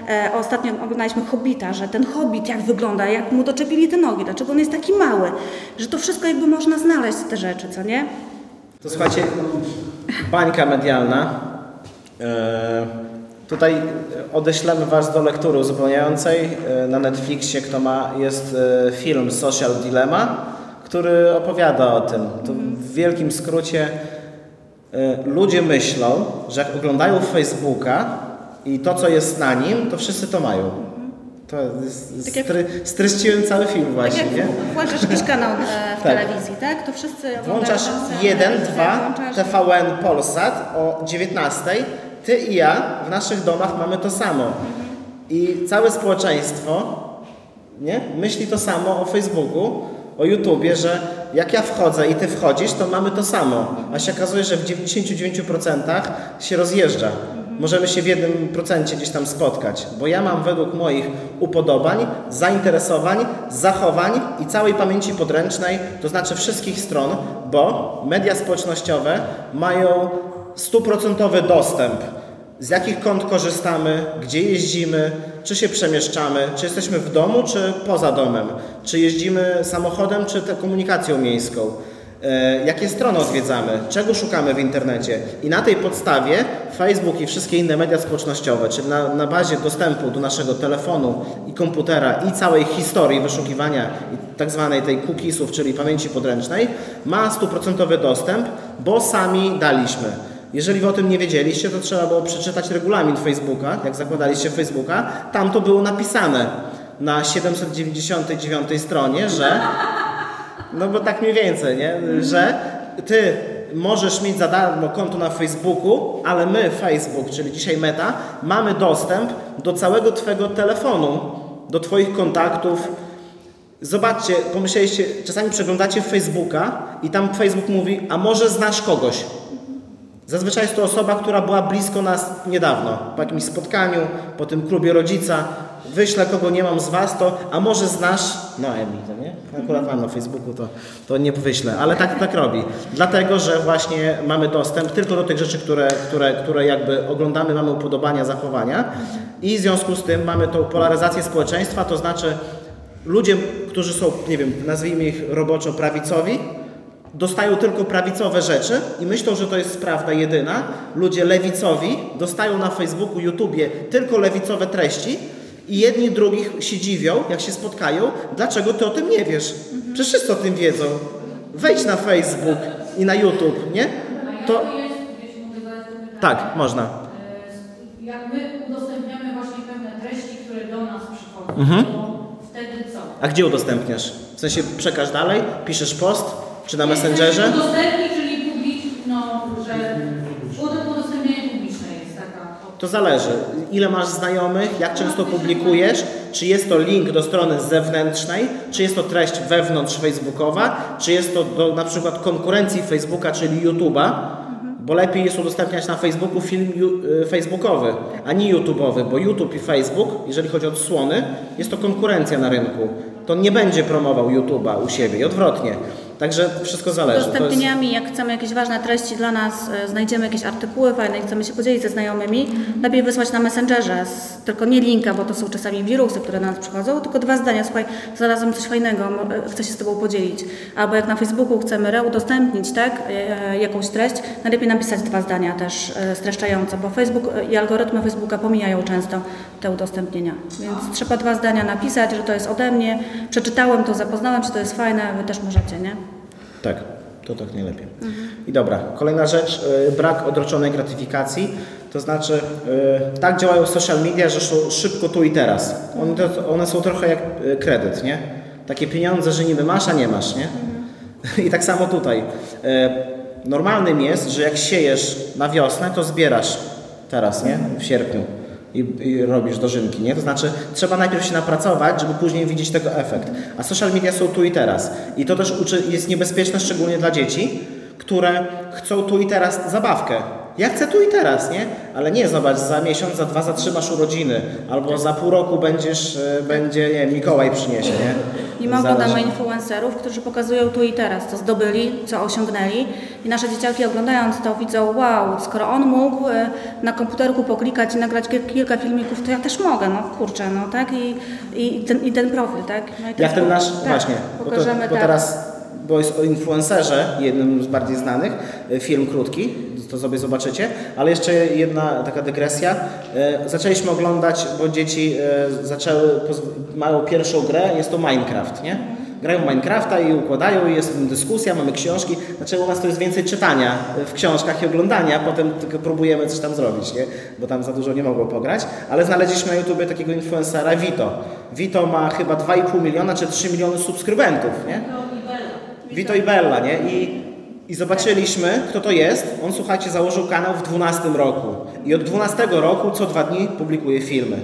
e, ostatnio oglądaliśmy Hobbita, że ten Hobbit jak wygląda, jak mu doczepili te nogi, dlaczego on jest taki mały, że to wszystko jakby można znaleźć te rzeczy, co nie? To słuchajcie, bańka medialna. E, tutaj odeślemy Was do lektury uzupełniającej. E, na Netflixie, kto ma, jest e, film Social Dilemma, który opowiada o tym. To w wielkim skrócie ludzie myślą, że jak oglądają Facebooka i to, co jest na nim, to wszyscy to mają. To jest, tak stry, streściłem cały film właśnie, tak nie? włączasz jakiś kanał w tak. telewizji, tak? To wszyscy Włączasz 1, 2, TVN Polsat o 19. Ty i ja w naszych domach mamy to samo. I całe społeczeństwo nie? myśli to samo o Facebooku, o YouTubie, że jak ja wchodzę i ty wchodzisz, to mamy to samo. A się okazuje, że w 99% się rozjeżdża możemy się w jednym procencie gdzieś tam spotkać, bo ja mam według moich upodobań, zainteresowań, zachowań i całej pamięci podręcznej, to znaczy wszystkich stron, bo media społecznościowe mają stuprocentowy dostęp z jakich kont korzystamy, gdzie jeździmy, czy się przemieszczamy, czy jesteśmy w domu, czy poza domem, czy jeździmy samochodem, czy komunikacją miejską. E, jakie strony odwiedzamy, czego szukamy w internecie. I na tej podstawie Facebook i wszystkie inne media społecznościowe, czyli na, na bazie dostępu do naszego telefonu i komputera i całej historii wyszukiwania tak zwanej tej cookiesów, czyli pamięci podręcznej, ma stuprocentowy dostęp, bo sami daliśmy. Jeżeli wy o tym nie wiedzieliście, to trzeba było przeczytać regulamin Facebooka, jak zakładaliście Facebooka, tam to było napisane na 799 stronie, że no bo tak mniej więcej, nie? Że ty możesz mieć za darmo konto na Facebooku, ale my, Facebook, czyli dzisiaj Meta, mamy dostęp do całego Twojego telefonu, do Twoich kontaktów. Zobaczcie, pomyśleliście, czasami przeglądacie Facebooka i tam Facebook mówi, a może znasz kogoś. Zazwyczaj jest to osoba, która była blisko nas niedawno, po jakimś spotkaniu, po tym klubie rodzica, wyślę kogo nie mam z Was, to a może znasz, no Emi, to nie? Akurat mam na Facebooku, to, to nie wyślę, ale tak, tak robi. Dlatego, że właśnie mamy dostęp tylko do tych rzeczy, które, które, które jakby oglądamy, mamy upodobania, zachowania. I w związku z tym mamy tą polaryzację społeczeństwa, to znaczy ludzie, którzy są, nie wiem, nazwijmy ich roboczo prawicowi, dostają tylko prawicowe rzeczy i myślą, że to jest prawda jedyna. Ludzie lewicowi dostają na Facebooku, YouTubie tylko lewicowe treści, i jedni drugich się dziwią, jak się spotkają, dlaczego ty o tym nie wiesz. Przecież wszyscy o tym wiedzą. Wejdź na Facebook i na YouTube, nie? To-. Tak, można. E, Jak my udostępniamy właśnie pewne treści, które do nas przychodzą, Mhm. to wtedy co? A gdzie udostępniasz? W sensie przekaż dalej? Piszesz post? Czy na Messengerze? Udostępnić, czyli publiczny, no, że ud- udostępnienie publiczne jest taka. To zależy. Ile masz znajomych, jak często publikujesz, czy jest to link do strony zewnętrznej, czy jest to treść wewnątrz Facebookowa, czy jest to do na przykład konkurencji Facebooka, czyli YouTube'a, bo lepiej jest udostępniać na Facebooku film y, facebookowy, a nie YouTube'owy, bo YouTube i Facebook, jeżeli chodzi o odsłony, jest to konkurencja na rynku. To nie będzie promował YouTube'a u siebie i odwrotnie. Także wszystko Z zależy. Jest- udostępnieniami, jak chcemy jakieś ważne treści dla nas, e, znajdziemy jakieś artykuły fajne i chcemy się podzielić ze znajomymi, lepiej wysłać na Messengerze, z, tylko nie linka, bo to są czasami wirusy, które do nas przychodzą, tylko dwa zdania, słuchaj, znalazłem coś fajnego, e, chcę się z Tobą podzielić. Albo jak na Facebooku chcemy reudostępnić, tak, e, jakąś treść, najlepiej napisać dwa zdania też streszczające, bo Facebook i algorytmy Facebooka pomijają często te udostępnienia. Więc trzeba dwa zdania napisać, że to jest ode mnie, przeczytałem to, zapoznałem się, to jest fajne, Wy też możecie, nie? Tak, to tak najlepiej. I dobra, kolejna rzecz, y, brak odroczonej gratyfikacji. To znaczy, y, tak działają social media, że są szybko tu i teraz. One, są trochę jak y, kredyt, nie? Takie pieniądze, że niby masz, a nie masz, nie? I tak samo tutaj. Normalnym jest, że jak siejesz na wiosnę, to zbierasz teraz, nie? W sierpniu. I, i robisz dożynki, nie? To znaczy, trzeba najpierw się napracować, żeby później widzieć tego efekt. A social media są tu i teraz. I to też uczy, jest niebezpieczne, szczególnie dla dzieci, które chcą tu i teraz zabawkę. Ja chcę tu i teraz, nie? Ale nie, zobacz, za miesiąc, za dwa, za trzy masz urodziny. Albo za pół roku będziesz, e, będzie, nie wiem, Mikołaj przyniesie, nie? I my oglądamy influencerów, którzy pokazują tu i teraz, co zdobyli, co osiągnęli. I nasze dzieciaki oglądając to widzą, wow, skoro on mógł e, na komputerku poklikać i nagrać kil- kilka filmików, to ja też mogę, no kurczę, no tak? I, i, ten, i ten profil, tak? No i Jak ten nasz, tak, właśnie, bo, to, pokażemy bo tak. teraz, bo jest o influencerze, jednym z bardziej znanych, e, film krótki, to sobie zobaczycie, ale jeszcze jedna taka dygresja. E, Zaczęliśmy oglądać, bo dzieci e, zaczęły, mają pierwszą grę, jest to Minecraft, nie? Grają Minecrafta i układają, jest dyskusja, mamy książki. Znaczy u nas to jest więcej czytania w książkach i oglądania, potem tylko próbujemy coś tam zrobić, nie? Bo tam za dużo nie mogło pograć. Ale znaleźliśmy na YouTubie takiego influencera Vito. Vito ma chyba 2,5 miliona czy 3 miliony subskrybentów, nie? Vito i Bella, nie? I, I zobaczyliśmy, kto to jest. On, słuchajcie, założył kanał w 12 roku. I od 12 roku co dwa dni publikuje filmy.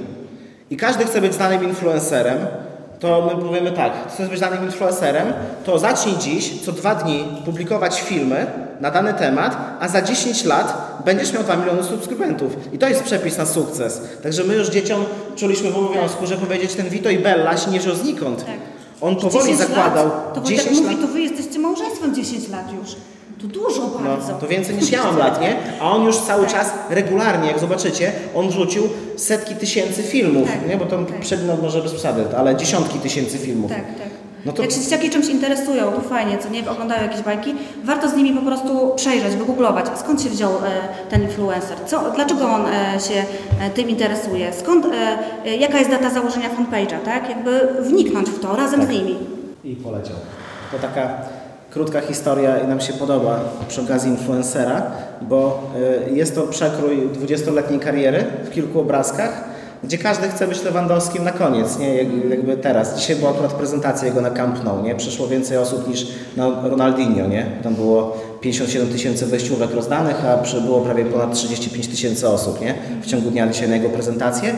I każdy chce być znanym influencerem. To my powiemy tak, chcesz być znanym influencerem, to zacznij dziś co dwa dni publikować filmy na dany temat, a za 10 lat będziesz miał 2 miliony subskrybentów. I to jest przepis na sukces. Także my już dzieciom czuliśmy w obowiązku, że powiedzieć ten Vito i Bella się nie wziął znikąd. Tak. On powoli 10 zakładał Lat, to Wojtek 10 mówi, lat. to wy jesteście małżeństwem 10 lat już. To dużo bardzo. No, to więcej niż ja mam lat, nie? A on już cały czas regularnie, jak zobaczycie, on wrzucił setki tysięcy filmów, Tak, nie? Bo to tak. no może bez przesady, ale dziesiątki tysięcy filmów. Tak, tak. No to- Jak się dzieciaki czymś interesują, to fajnie, co nie, oglądają jakieś bajki, warto z nimi po prostu przejrzeć, wygooglować, skąd się wziął e, ten influencer, co, dlaczego on e, się e, tym interesuje, skąd, jaka jest data założenia fanpage'a, tak? Jakby wniknąć w to razem z nimi. I poleciał. To taka krótka historia i nam się podoba przy okazji influencera, bo jest to przekrój 20-letniej kariery w kilku obrazkach, gdzie każdy chce być Lewandowskim na koniec, nie? Jak- Jakby teraz. Dzisiaj była akurat prezentacja jego na Camp Nou, nie? Przyszło więcej osób niż na Ronaldinho, nie? Tam było 57 tysięcy wejściówek rozdanych, a przybyło prawie ponad 35 tysięcy osób, nie? W ciągu dnia dzisiaj na jego prezentację.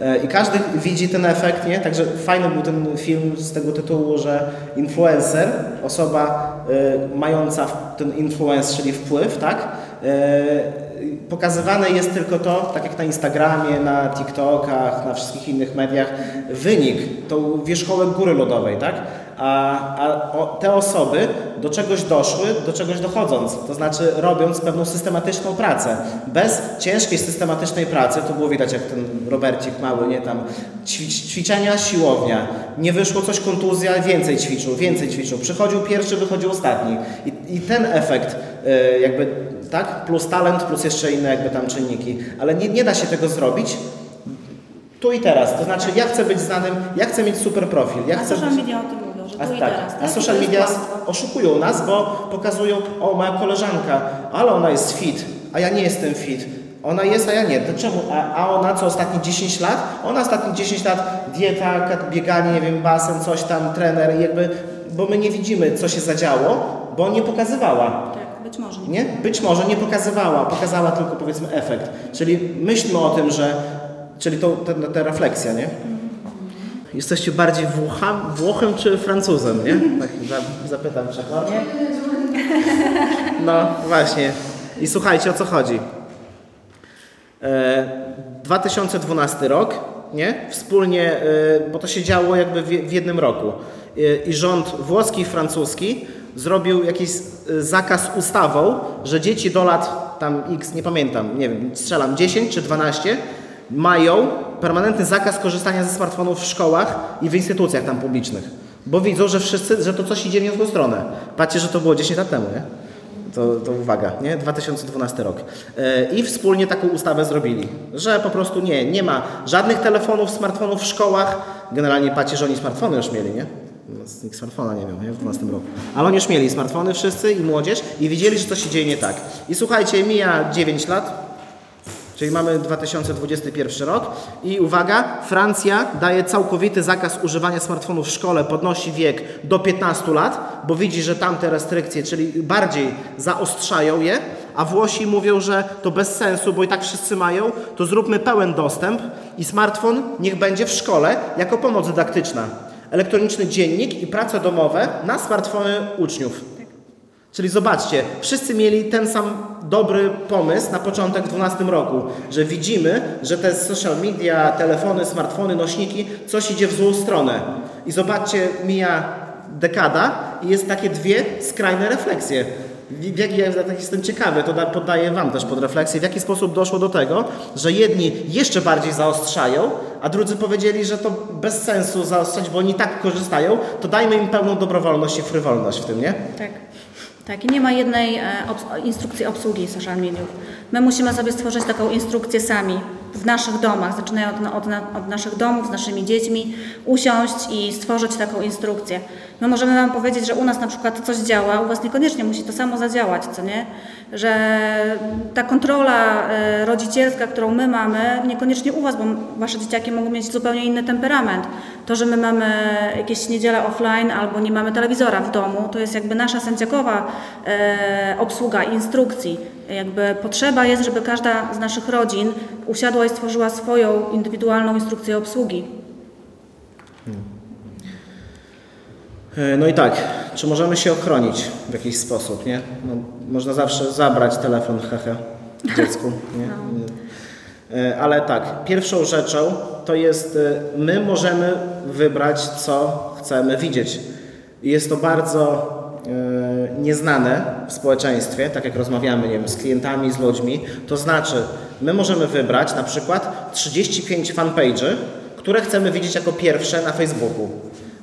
E, I każdy widzi ten efekt, nie? Także fajny był ten film z tego tytułu, że influencer, osoba e, mająca ten influence, czyli wpływ, tak? Pokazywane jest tylko to, tak jak na Instagramie, na TikTokach, na wszystkich innych mediach, wynik, tą wierzchołek góry lodowej, tak? A, a o, te osoby do czegoś doszły, do czegoś dochodząc, to znaczy robiąc pewną systematyczną pracę. Bez ciężkiej, systematycznej pracy, to było widać jak ten Robercik mały, nie tam, ćwicz, ćwiczenia, siłownia, nie wyszło coś, kontuzja, więcej ćwiczył, więcej ćwiczył, przychodził pierwszy, wychodził ostatni. I, i ten efekt y, jakby, tak, plus talent, plus jeszcze inne jakby tam czynniki, ale nie, nie da się tego zrobić tu i teraz, to znaczy ja chcę być znanym, ja chcę mieć super profil, ja A chcę social być... media o tym mówią, że tu A, i tak, teraz. a tak? social To jest media oszukują nas, bo pokazują, o moja koleżanka, ale ona jest fit, a ja nie jestem fit. Ona jest, a ja nie. To czemu? A, a ona co ostatnie 10 lat? Ona ostatnie 10 lat dieta, bieganie, nie wiem, basen, coś tam, trener, jakby, bo my nie widzimy, co się zadziało, bo nie pokazywała. Tak, może. Nie? Być może nie pokazywała, pokazała tylko powiedzmy efekt. Czyli myślmy o tym, że, czyli to, ta, ta refleksja, nie? Jesteście bardziej Włocham, Włochem czy Francuzem, nie? Tak za- zapytam przekładnie. No właśnie. I słuchajcie, o co chodzi. E, 2012 rok, nie? Wspólnie, e, bo to się działo jakby w, w jednym roku. E, I rząd włoski i francuski zrobił jakiś e, zakaz ustawą, że dzieci do lat tam x, nie pamiętam, nie wiem, strzelam 10 czy 12, mają permanentny zakaz korzystania ze smartfonów w szkołach i w instytucjach tam publicznych. Bo widzą, że wszyscy, że to coś idzie w niezłą stronę. Patrzcie, że to było 10 lat temu, nie? To, to uwaga, nie? 2012 rok. E, I wspólnie taką ustawę zrobili, że po prostu nie, nie ma żadnych telefonów, smartfonów w szkołach. Generalnie patrzcie, że oni smartfony już mieli, nie? Nikt smartfona nie miał, nie? W 12 roku. Ale oni już mieli smartfony wszyscy i młodzież i widzieli, że coś się dzieje nie tak. I słuchajcie, mija 9 lat, Czyli mamy 2021 rok i uwaga, Francja daje całkowity zakaz używania smartfonów w szkole, podnosi wiek do 15 lat, bo widzi, że tamte restrykcje, czyli bardziej zaostrzają je, a Włosi mówią, że to bez sensu, bo i tak wszyscy mają, to zróbmy pełen dostęp i smartfon niech będzie w szkole jako pomoc dydaktyczna. Elektroniczny dziennik i prace domowe na smartfony uczniów. Czyli zobaczcie, wszyscy mieli ten sam dobry pomysł na początek w 2012 roku, że widzimy, że te social media, telefony, smartfony, nośniki, coś idzie w złą stronę. I zobaczcie, mija dekada i jest takie dwie skrajne refleksje. W jaki, ja tak jestem ciekawy, to da- poddaję Wam też pod refleksję, w jaki sposób doszło do tego, że jedni jeszcze bardziej zaostrzają, a drudzy powiedzieli, że to bez sensu zaostrzać, bo oni tak korzystają, to dajmy im pełną dobrowolność i frywolność w tym, nie? Tak. Tak, i nie ma jednej e, obs- instrukcji obsługi social mediów. My musimy sobie stworzyć taką instrukcję sami w naszych domach, zaczynając od, od, od naszych domów, z naszymi dziećmi, usiąść i stworzyć taką instrukcję. My możemy Wam powiedzieć, że u nas na przykład coś działa, u Was niekoniecznie musi to samo zadziałać, co nie? Że ta kontrola e, rodzicielska, którą my mamy, niekoniecznie u Was, bo Wasze dzieciaki mogą mieć zupełnie inny temperament. To, że my mamy jakieś niedzielę offline albo nie mamy telewizora w domu, to jest jakby nasza sędziakowa e, obsługa instrukcji. Jakby potrzeba jest, żeby każda z naszych rodzin usiadła i stworzyła swoją indywidualną instrukcję obsługi. E, No i tak, czy możemy się ochronić w jakiś sposób, nie? No, można zawsze zabrać telefon, hehe, dziecku, nie? E, Ale tak, pierwszą rzeczą to jest, e, my możemy wybrać, co chcemy widzieć. Jest to bardzo e, nieznane w społeczeństwie, tak jak rozmawiamy nie wiem, z klientami, z ludźmi. To znaczy, my możemy wybrać na przykład 35 fanpage'y, które chcemy widzieć jako pierwsze na Facebooku.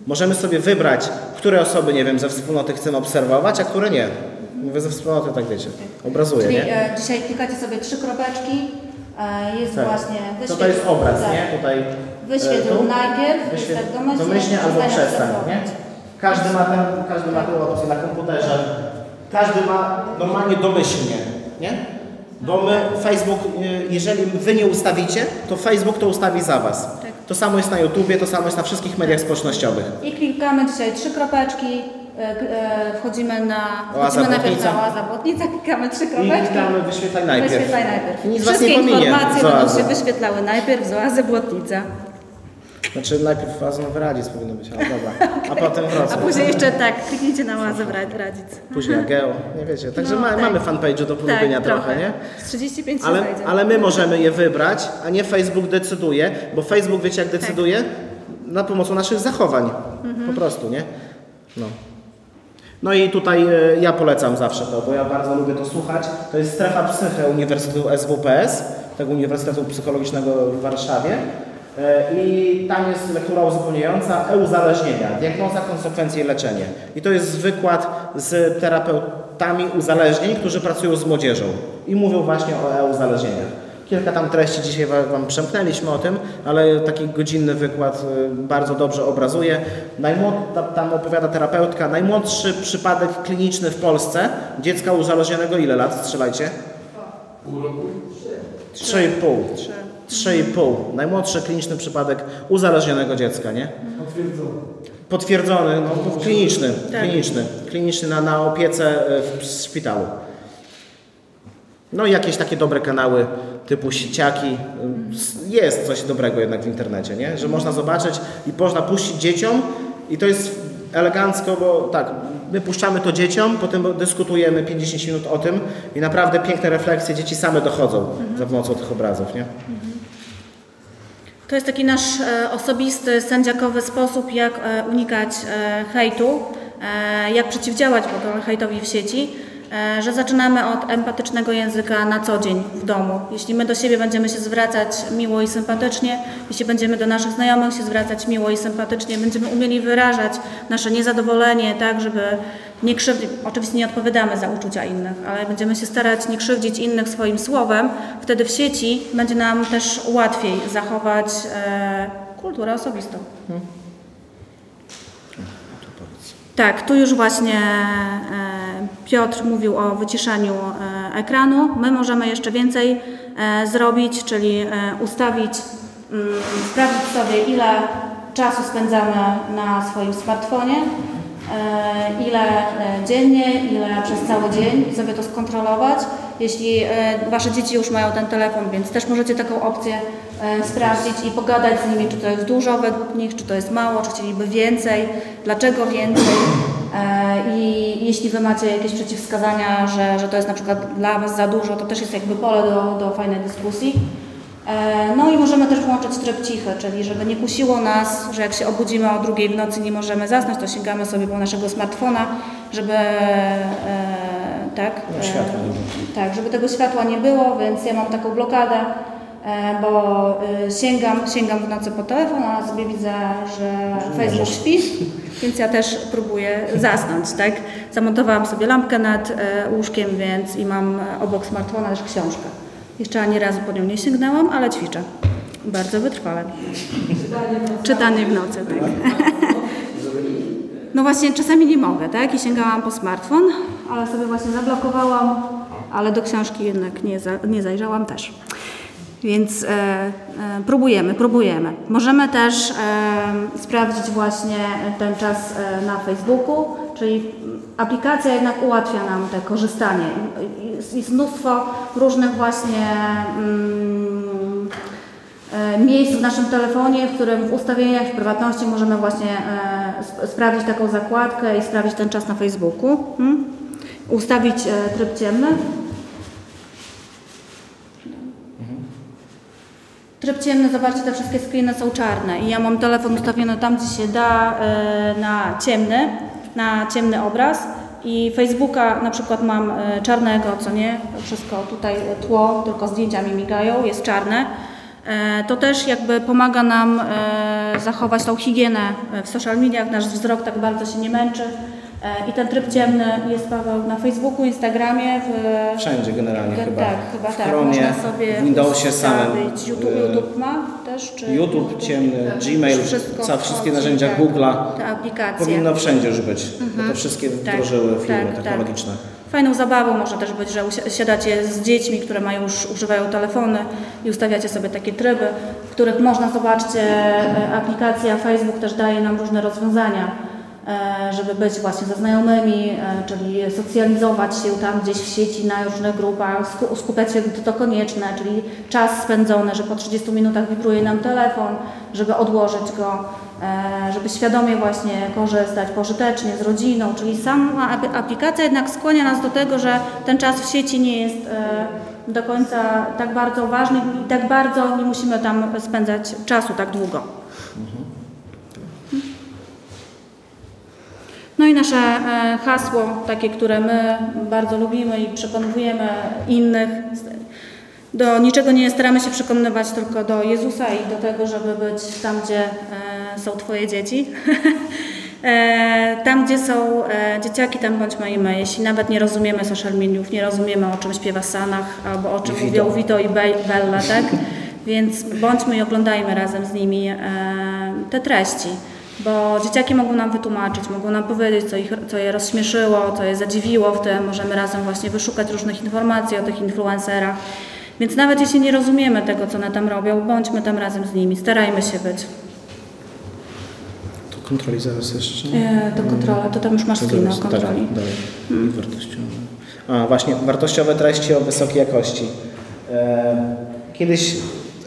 Możemy sobie wybrać, które osoby, nie wiem, ze wspólnoty chcemy obserwować, a które nie. Mówię ze wspólnoty, tak wiecie, obrazuję, Czyli nie? e, dzisiaj klikacie sobie trzy kropeczki, e, jest Tak. właśnie To to jest obraz, tak. nie? Tutaj Wyświetl e, tu. najpierw, Wyświetl tak domyślnie, domyślnie albo przestań nie? Każdy ma, ten, każdy ma tę opcję na komputerze. Każdy ma normalnie domyślnie, nie? Bo my, Facebook, y, jeżeli wy nie ustawicie, to Facebook to ustawi za was. To samo jest na YouTubie, to samo jest na wszystkich mediach społecznościowych. I klikamy dzisiaj trzy kropeczki, e, e, wchodzimy na, Oaza wchodzimy najpierw Błotnica. na oaza błotnica, klikamy trzy I kropeczki. klikamy wyświetlaj najpierw. Wyświetlaj najpierw. I nic was Wszystkie nie pominie. informacje będą się wyświetlały najpierw z oazy Błotnica, Znaczy najpierw Oazonowy Radzic powinno być, ale dobra. A potem a Wrocław. później jeszcze tak, kliknijcie na Ra- Radzic. Później Ageo, nie wiecie. Także No, ma, tak. mamy fanpage do polubienia tak, trochę, nie? Z 35 Ale, ale my możemy je wybrać, a nie Facebook decyduje, bo Facebook, wiecie jak decyduje? Na pomocą naszych zachowań. Po prostu, nie? No. No i tutaj e, ja polecam zawsze to, bo ja bardzo lubię to słuchać. To jest strefa psyche Uniwersytetu SWPS, tego Uniwersytetu Psychologicznego w Warszawie. E, I tam jest lektura uzupełniająca e-uzależnienia, diagnoza, konsekwencje i leczenie. I to jest wykład z terapeutami uzależnień, którzy pracują z młodzieżą i mówią właśnie o e-uzależnieniach. Kilka tam treści dzisiaj wa- Wam przemknęliśmy o tym, ale taki godzinny wykład y, bardzo dobrze obrazuje. Najmłod, tam opowiada terapeutka, najmłodszy przypadek kliniczny w Polsce dziecka uzależnionego ile lat? Strzelajcie. Pół roku? 3,5. 3,5. Najmłodszy kliniczny przypadek uzależnionego dziecka, nie? Potwierdzone. Potwierdzony, no, kliniczny, Tak. kliniczny, kliniczny na, na opiece e, w szpitalu. No i jakieś takie dobre kanały typu sieciaki. Jest coś dobrego jednak w internecie, nie? Że można zobaczyć i można puścić dzieciom i to jest elegancko, bo tak, my puszczamy to dzieciom, potem dyskutujemy 50 minut o tym i naprawdę piękne refleksje dzieci same dochodzą za pomocą tych obrazów, nie? To jest taki nasz e, osobisty, sędziakowy sposób, jak e, unikać e, hejtu, jak przeciwdziałać hejtowi w sieci, że zaczynamy od empatycznego języka na co dzień w domu. Jeśli my do siebie będziemy się zwracać miło i sympatycznie, jeśli będziemy do naszych znajomych się zwracać miło i sympatycznie, będziemy umieli wyrażać nasze niezadowolenie, tak, żeby nie krzywdzić, oczywiście nie odpowiadamy za uczucia innych, ale będziemy się starać nie krzywdzić innych swoim słowem, wtedy w sieci będzie nam też łatwiej zachować e, kulturę osobistą. Tak, tu już właśnie e, Piotr mówił o wyciszaniu e, ekranu. My możemy jeszcze więcej e, zrobić, czyli ustawić, mm, sprawdzić sobie, ile czasu spędzamy na swoim smartfonie, ile e, dziennie, ile przez cały dzień i sobie to skontrolować. Jeśli e, Wasze dzieci już mają ten telefon, więc też możecie taką opcję e, sprawdzić i pogadać z nimi, czy to jest dużo według nich, czy to jest mało, czy chcieliby więcej, dlaczego więcej. E, I jeśli Wy macie jakieś przeciwwskazania, że, że to jest na przykład dla Was za dużo, to też jest jakby pole do, do fajnej dyskusji. E, No i możemy też włączyć tryb cichy, czyli żeby nie kusiło nas, że jak się obudzimy o drugiej w nocy nie możemy zasnąć, to sięgamy sobie po naszego smartfona, żeby e, tak, było. tak, żeby tego światła nie było, więc ja mam taką blokadę, e, bo e, sięgam, sięgam w nocy po telefon, a sobie widzę, że Facebook śpi, więc ja też próbuję zasnąć, tak. Zamontowałam sobie lampkę nad e, łóżkiem, więc i mam e, obok smartfona też książkę. Jeszcze ani razu po nią nie sięgnęłam, ale ćwiczę. Bardzo wytrwale. Czytanie w nocy, tak. No właśnie, czasami nie mogę, tak? I sięgałam po smartfon, ale sobie właśnie zablokowałam, ale do książki jednak nie, za, nie zajrzałam też. Więc e, e, próbujemy, próbujemy. Możemy też e, sprawdzić właśnie ten czas e, na Facebooku, czyli aplikacja jednak ułatwia nam te korzystanie. Jest, jest mnóstwo różnych właśnie mm, e, miejsc w naszym telefonie, w którym w ustawieniach, w prywatności możemy właśnie e, sp- sprawdzić taką zakładkę i sprawdzić ten czas na Facebooku. Hmm? Ustawić e, tryb ciemny. Tryb ciemny, zobaczcie, te wszystkie screeny są czarne i ja mam telefon ustawiony tam, gdzie się da e, na ciemny, na ciemny obraz i Facebooka na przykład mam e, czarnego, co nie, wszystko tutaj e, tło, tylko zdjęcia mi migają, jest czarne. E, To też jakby pomaga nam zachować tą higienę w social mediach, nasz wzrok tak bardzo się nie męczy. E, I ten tryb ciemny jest Paweł na Facebooku, Instagramie, w, Wszędzie generalnie tak, chyba. tak, chyba w tak. Chromie, Można sobie w Windowsie samym. YouTube, y, YouTube ma też? Czy YouTube ciemny, Gmail, Wszystko wszystkie narzędzia tak. Google'a. Te aplikacje. Powinno wszędzie już być, bo to wszystkie Tak, wdrożyły firmy tak, tak. technologiczne. Fajną zabawą może też być, że siadacie z dziećmi, które mają już używają telefony i ustawiacie sobie takie tryby, w których można, zobaczcie, e, aplikacja Facebook też daje nam różne rozwiązania, e, żeby być właśnie ze znajomymi, e, czyli socjalizować się tam gdzieś w sieci na różnych grupach, sku- skupiać się, to konieczne, czyli czas spędzony, że po 30 minutach wibruje nam telefon, żeby odłożyć go, e, żeby świadomie właśnie korzystać pożytecznie z rodziną, czyli sama ap- aplikacja jednak skłania nas do tego, że ten czas w sieci nie jest e, do końca tak bardzo ważny i tak bardzo nie musimy tam spędzać czasu tak długo. No i nasze e, hasło, takie, które my bardzo lubimy i przekonujemy innych. Do niczego nie staramy się przekonywać, tylko do Jezusa i do tego, żeby być tam, gdzie e, są Twoje dzieci. E, tam, gdzie są dzieciaki, tam bądźmy i my. Jeśli nawet nie rozumiemy social mediów, nie rozumiemy o czym śpiewa Sanach albo o czym mówią Vito. I Be- Bella, tak? Więc bądźmy i oglądajmy razem z nimi te treści. Bo dzieciaki mogą nam wytłumaczyć, mogą nam powiedzieć, co, ich, co je rozśmieszyło, co je zadziwiło w tym. Możemy razem właśnie wyszukać różnych informacji o tych influencerach. Więc nawet jeśli nie rozumiemy tego, co one tam robią, bądźmy tam razem z nimi, starajmy się być. To kontroli zaraz jeszcze. E, to kontrola, to tam już masz o zaraz? kontroli. Tak, dalej. I wartościowe. A, właśnie, wartościowe treści o wysokiej jakości. E, kiedyś,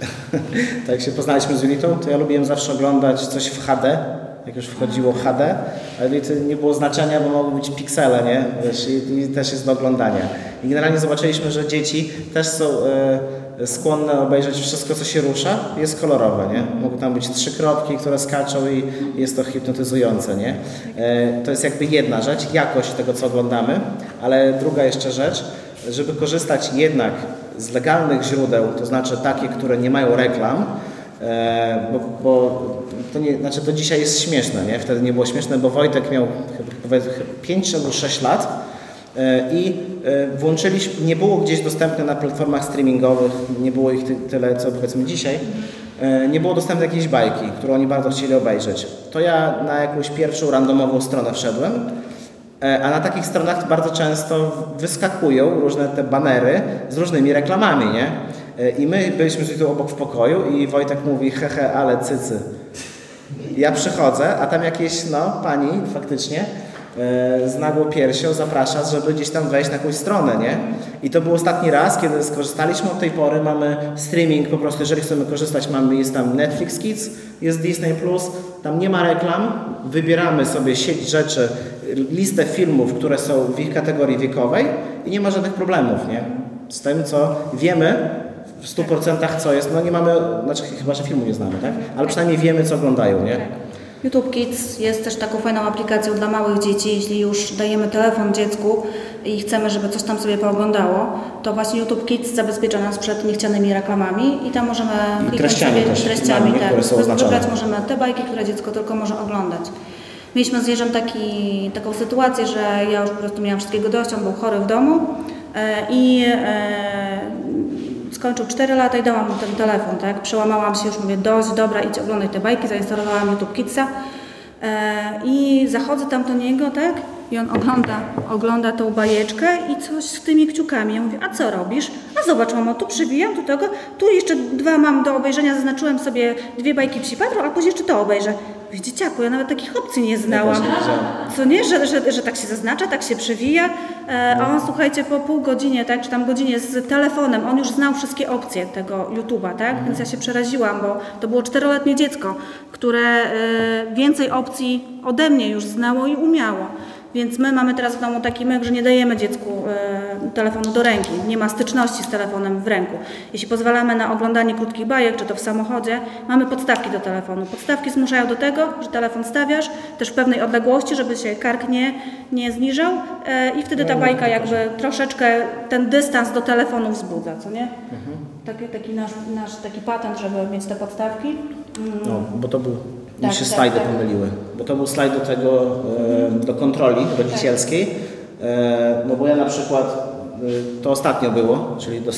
tak się poznaliśmy z Julitą, to ja lubiłem zawsze oglądać coś w HD, jak już wchodziło HD, ale to nie było znaczenia, bo mogły być piksele, nie? Wiesz, i, i też jest do oglądania. I generalnie zobaczyliśmy, że dzieci też są e, skłonne obejrzeć wszystko, co się rusza, jest kolorowe, nie? Mogą tam być trzy kropki, które skaczą i jest to hipnotyzujące, nie? E, to jest jakby jedna rzecz, jakość tego, co oglądamy, ale druga jeszcze rzecz, żeby korzystać jednak z legalnych źródeł, to znaczy takie, które nie mają reklam, E, bo, bo to, nie, znaczy to dzisiaj jest śmieszne, nie? Wtedy nie było śmieszne, bo Wojtek miał chyba 5 albo 6 lat e, i e, włączyliśmy, nie było gdzieś dostępne na platformach streamingowych, nie było ich ty, tyle, co powiedzmy dzisiaj, nie było dostępne jakiejś bajki, którą oni bardzo chcieli obejrzeć. To ja na jakąś pierwszą randomową stronę wszedłem, A na takich stronach bardzo często wyskakują różne te banery z różnymi reklamami, nie? E, I my byliśmy tu obok w pokoju i Wojtek mówi, hehe, ale cycy. Ja przychodzę, a tam jakieś, no, pani faktycznie e, z nagłą piersią zaprasza, żeby gdzieś tam wejść na jakąś stronę, nie? I to był ostatni raz, kiedy skorzystaliśmy od tej pory, mamy streaming po prostu, jeżeli chcemy korzystać, mamy, jest tam Netflix Kids, jest Disney+, Plus, tam nie ma reklam, wybieramy sobie sieć rzeczy, listę filmów, które są w ich kategorii wiekowej i nie ma żadnych problemów, nie? Z tym, co wiemy w 100% co jest, no nie mamy, znaczy chyba, że filmu nie znamy, tak? Ale przynajmniej wiemy, co oglądają, nie? YouTube Kids jest też taką fajną aplikacją dla małych dzieci. Jeśli już dajemy telefon dziecku i chcemy, żeby coś tam sobie pooglądało, to właśnie YouTube Kids zabezpiecza nas przed niechcianymi reklamami i tam możemy kliknąć treściami sobie też, treściami, tak. Wybrać możemy te bajki, które dziecko tylko może oglądać. Mieliśmy z Jerzem taki, taką sytuację, że ja już po prostu miałam wszystkiego dość, on był chory w domu e, i e, skończył 4 lata i dałam mu ten telefon, tak? Przełamałam się, już mówię, dość, dobra, idź oglądaj te bajki, zainstalowałam YouTube Kidsa e, i zachodzę tam do niego, tak? I on ogląda, ogląda tą bajeczkę i coś z tymi kciukami. Ja mówię, a co robisz? A zobacz, mamo, tu przywijam, tu tego, tu jeszcze dwa mam do obejrzenia, zaznaczyłem sobie dwie bajki Psi Patrol, a później jeszcze to obejrzę. Mówię, dzieciaku, ja nawet takich opcji nie znałam. Co nie, że, że, że tak się zaznacza, tak się przewija, e, a on słuchajcie, po pół godzinie, tak, czy tam godzinie z telefonem, on już znał wszystkie opcje tego YouTube'a, tak, więc ja się przeraziłam, bo to było czteroletnie dziecko, które e, więcej opcji ode mnie już znało i umiało. Więc my mamy teraz w domu taki myk, że nie dajemy dziecku e, telefonu do ręki. Nie ma styczności z telefonem w ręku. Jeśli pozwalamy na oglądanie krótkich bajek, czy to w samochodzie, mamy podstawki do telefonu. Podstawki zmuszają do tego, że telefon stawiasz też w pewnej odległości, żeby się kark nie, nie zniżał e, i wtedy ta bajka jakby troszeczkę ten dystans do telefonu wzbudza, co nie? Taki, taki nasz, nasz taki patent, żeby mieć te podstawki. Mm. No, bo to był, mi Tak, się tak, slajdy tak. pomyliły, bo to był slajd do tego, e, do kontroli rodzicielskiej, e, no bo ja na przykład, e, to ostatnio było, czyli do, e,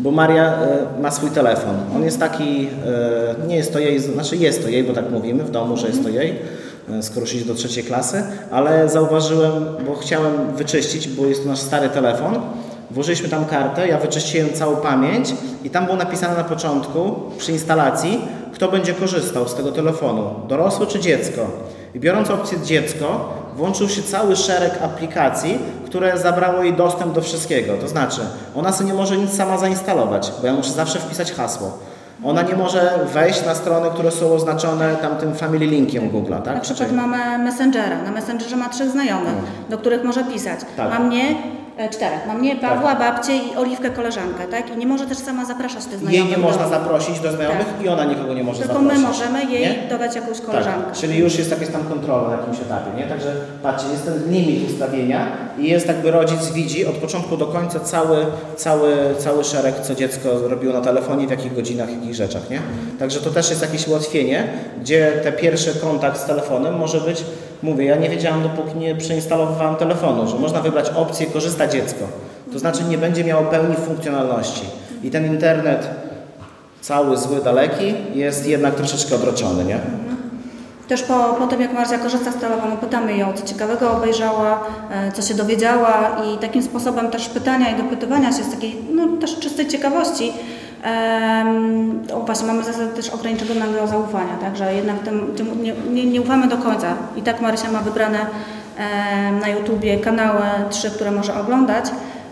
bo Maria ma swój telefon, on jest taki, nie jest to jej, znaczy jest to jej, bo tak mówimy w domu, że jest to jej, e, skoro idzie do trzeciej klasy, ale zauważyłem, bo chciałem wyczyścić, bo jest to nasz stary telefon, Włożyliśmy tam kartę, ja wyczyściłem całą pamięć i tam było napisane na początku przy instalacji, kto będzie korzystał z tego telefonu, dorosły czy dziecko. I biorąc opcję dziecko, włączył się cały szereg aplikacji, które zabrało jej dostęp do wszystkiego. To znaczy, ona sobie nie może nic sama zainstalować, bo ja muszę zawsze wpisać hasło. Ona nie może wejść na strony, które są oznaczone tamtym family linkiem Google'a, tak? Na przykład mamy Messengera. Na Messengerze ma trzech znajomych, do których może pisać. Tak. Ma mnie, czterech. Ma mnie, Pawła, babcię i Oliwkę, koleżankę, tak? I nie może też sama zapraszać tych znajomych. Jej nie można do- zaprosić do znajomych Tak. i ona nikogo nie może Tylko zaprosić. my możemy jej Nie? dodać jakąś koleżankę. Tak, czyli już jest jakaś tam kontrola na jakimś etapie, nie? Także patrzcie, jest ten limit ustawienia i jest jakby rodzic widzi od początku do końca cały, cały, cały szereg, co dziecko robiło na telefonie, w jakich godzinach, w jakich rzeczach, nie? Także to też jest jakieś ułatwienie, gdzie ten pierwszy kontakt z telefonem może być mówię, ja nie wiedziałam dopóki nie przeinstalowywałam telefonu, że można wybrać opcję korzysta dziecko. To znaczy nie będzie miało pełni funkcjonalności. I ten internet cały zły, daleki jest jednak troszeczkę odroczony, nie? Też po, po tym, jak Marcia korzysta z telefonu, pytamy ją, co ciekawego obejrzała, e, co się dowiedziała i takim sposobem też pytania i dopytywania się z takiej, no też czystej ciekawości. O, właśnie mamy zasadę też ograniczonego zaufania, także jednak tym, tym nie, nie, nie ufamy do końca. I tak Marysia ma wybrane em, na YouTubie kanały trzy, które może oglądać.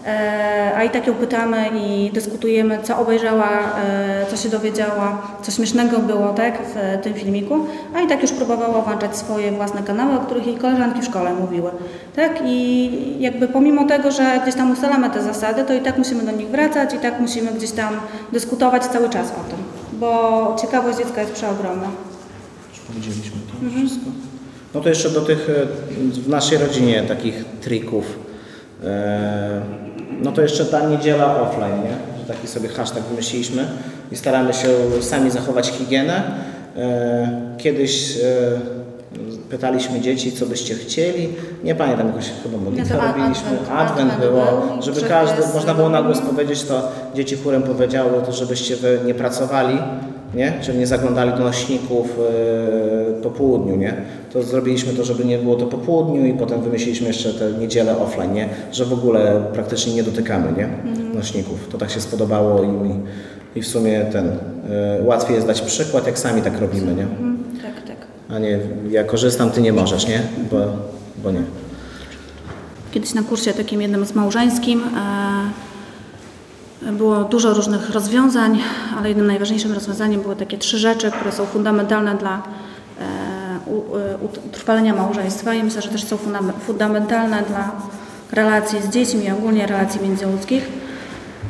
E, A i tak ją pytamy i dyskutujemy, co obejrzała, e, co się dowiedziała, co śmiesznego było tak, w tym filmiku. A i tak już próbowała włączać swoje własne kanały, o których jej koleżanki w szkole mówiły. Tak? I jakby pomimo tego, że gdzieś tam ustalamy te zasady, to i tak musimy do nich wracać, i tak musimy gdzieś tam dyskutować cały czas o tym, bo ciekawość dziecka jest przeogromna. Już powiedzieliśmy to wszystko. No to jeszcze do tych e, w naszej rodzinie takich trików. No to jeszcze ta niedziela offline, nie? Że taki sobie hashtag wymyśliliśmy i staramy się sami zachować higienę. E, Kiedyś e, pytaliśmy dzieci, co byście chcieli. Nie pamiętam, jakoś chyba modlitwę No to a- robiliśmy. adwent- Adwent adwent było, był, żeby że każdy, można było na głos powiedzieć, to dzieci chórem powiedziały, to żebyście wy nie pracowali, nie? Czyli nie zaglądali do nośników e, po południu, nie? To zrobiliśmy to, żeby nie było to po południu i potem wymyśliliśmy jeszcze te niedzielę offline, nie? Że w ogóle praktycznie nie dotykamy, nie? Nośników. To tak się spodobało im i, i w sumie ten, e, łatwiej jest dać przykład, jak sami tak robimy, nie? Mhm, tak, tak. A nie, ja korzystam, ty nie możesz, nie? Bo, bo nie. Kiedyś na kursie takim jednym z małżeńskim e, było dużo różnych rozwiązań, ale jednym najważniejszym rozwiązaniem były takie trzy rzeczy, które są fundamentalne dla e, e, utrwalenia małżeństwa i myślę, że też są fundam- fundamentalne dla relacji z dziećmi i ogólnie relacji międzyludzkich.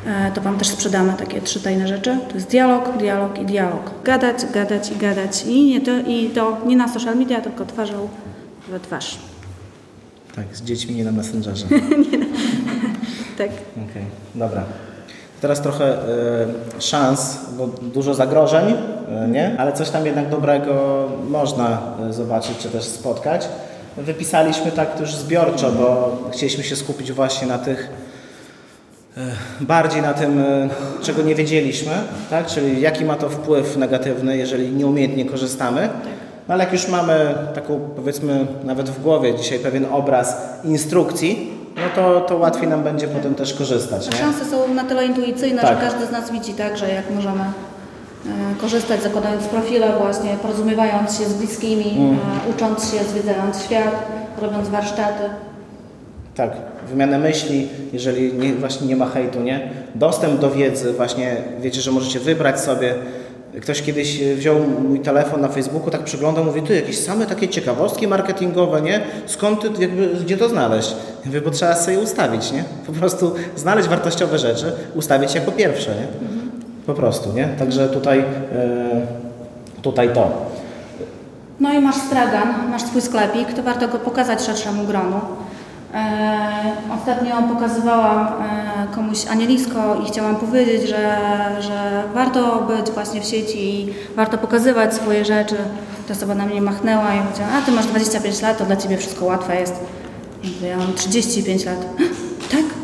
E, To Wam też sprzedamy takie trzy tajne rzeczy. To jest dialog, dialog i dialog. Gadać, gadać i gadać. I, nie to, I to nie na social media, tylko twarzą w twarz. Tak, z dziećmi nie na Messengerze. Tak. Okej, dobra. Teraz trochę e, szans, bo dużo zagrożeń, e, nie? Ale coś tam jednak dobrego można e, zobaczyć, czy też spotkać. Wypisaliśmy tak już zbiorczo, bo chcieliśmy się skupić właśnie na tych bardziej na tym, czego nie wiedzieliśmy, tak? czyli jaki ma to wpływ negatywny, jeżeli nieumiejętnie korzystamy. No ale jak już mamy taką, powiedzmy, nawet w głowie dzisiaj pewien obraz instrukcji, no to, to łatwiej nam będzie potem też korzystać. A Nie? szanse są na tyle intuicyjne, Tak. że każdy z nas widzi tak, że jak możemy e, korzystać, zakładając profile właśnie, porozumiewając się z bliskimi, Mm. ucząc się, zwiedzając świat, robiąc warsztaty. Tak, wymianę myśli, jeżeli nie, właśnie nie ma hejtu, nie? Dostęp do wiedzy, właśnie wiecie, że możecie wybrać sobie. Ktoś kiedyś e, wziął mój telefon na Facebooku, tak przeglądał, mówi, tu jakieś same takie ciekawostki marketingowe, nie? Skąd ty, jakby, gdzie to znaleźć? Ja mówię, bo trzeba sobie ustawić, nie? Po prostu znaleźć wartościowe rzeczy, ustawić jako pierwsze, nie? Po prostu, nie? Także tutaj, e, tutaj to. No i masz stragan, masz swój sklepik, to warto go pokazać szerszemu gronu. E, ostatnio pokazywałam e, komuś anielisko i chciałam powiedzieć, że, że warto być właśnie w sieci i warto pokazywać swoje rzeczy. Ta osoba na mnie machnęła i powiedziała, a ty masz 25 lat, to dla ciebie wszystko łatwe jest. Ja mam 35 lat.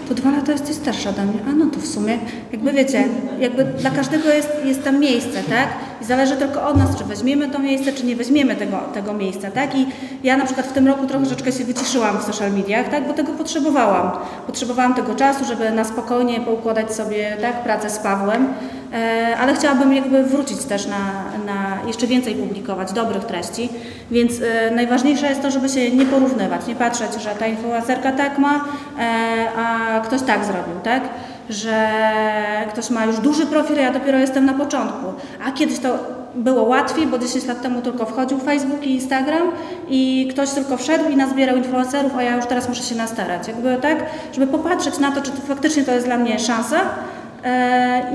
To dwa lata jesteś starsza ode mnie. A no to w sumie, jakby wiecie, jakby dla każdego jest, jest tam miejsce, tak? I zależy tylko od nas, czy weźmiemy to miejsce, czy nie weźmiemy tego, tego miejsca, tak? I ja na przykład w tym roku troszeczkę się wyciszyłam w social mediach, tak? Bo tego potrzebowałam. Potrzebowałam tego czasu, żeby na spokojnie poukładać sobie, tak? Pracę z Pawłem. E, ale chciałabym jakby wrócić też na, na jeszcze więcej publikować dobrych treści, więc e, najważniejsze jest to, żeby się nie porównywać, nie patrzeć, że ta influencerka tak ma, e, a ktoś tak zrobił, tak? Że ktoś ma już duży profil, a ja dopiero jestem na początku. A kiedyś to było łatwiej, bo 10 lat temu tylko wchodził Facebook i Instagram i ktoś tylko wszedł i nazbierał influencerów, a ja już teraz muszę się nastarać. Jakby tak, żeby popatrzeć na to, czy to faktycznie to jest dla mnie szansa,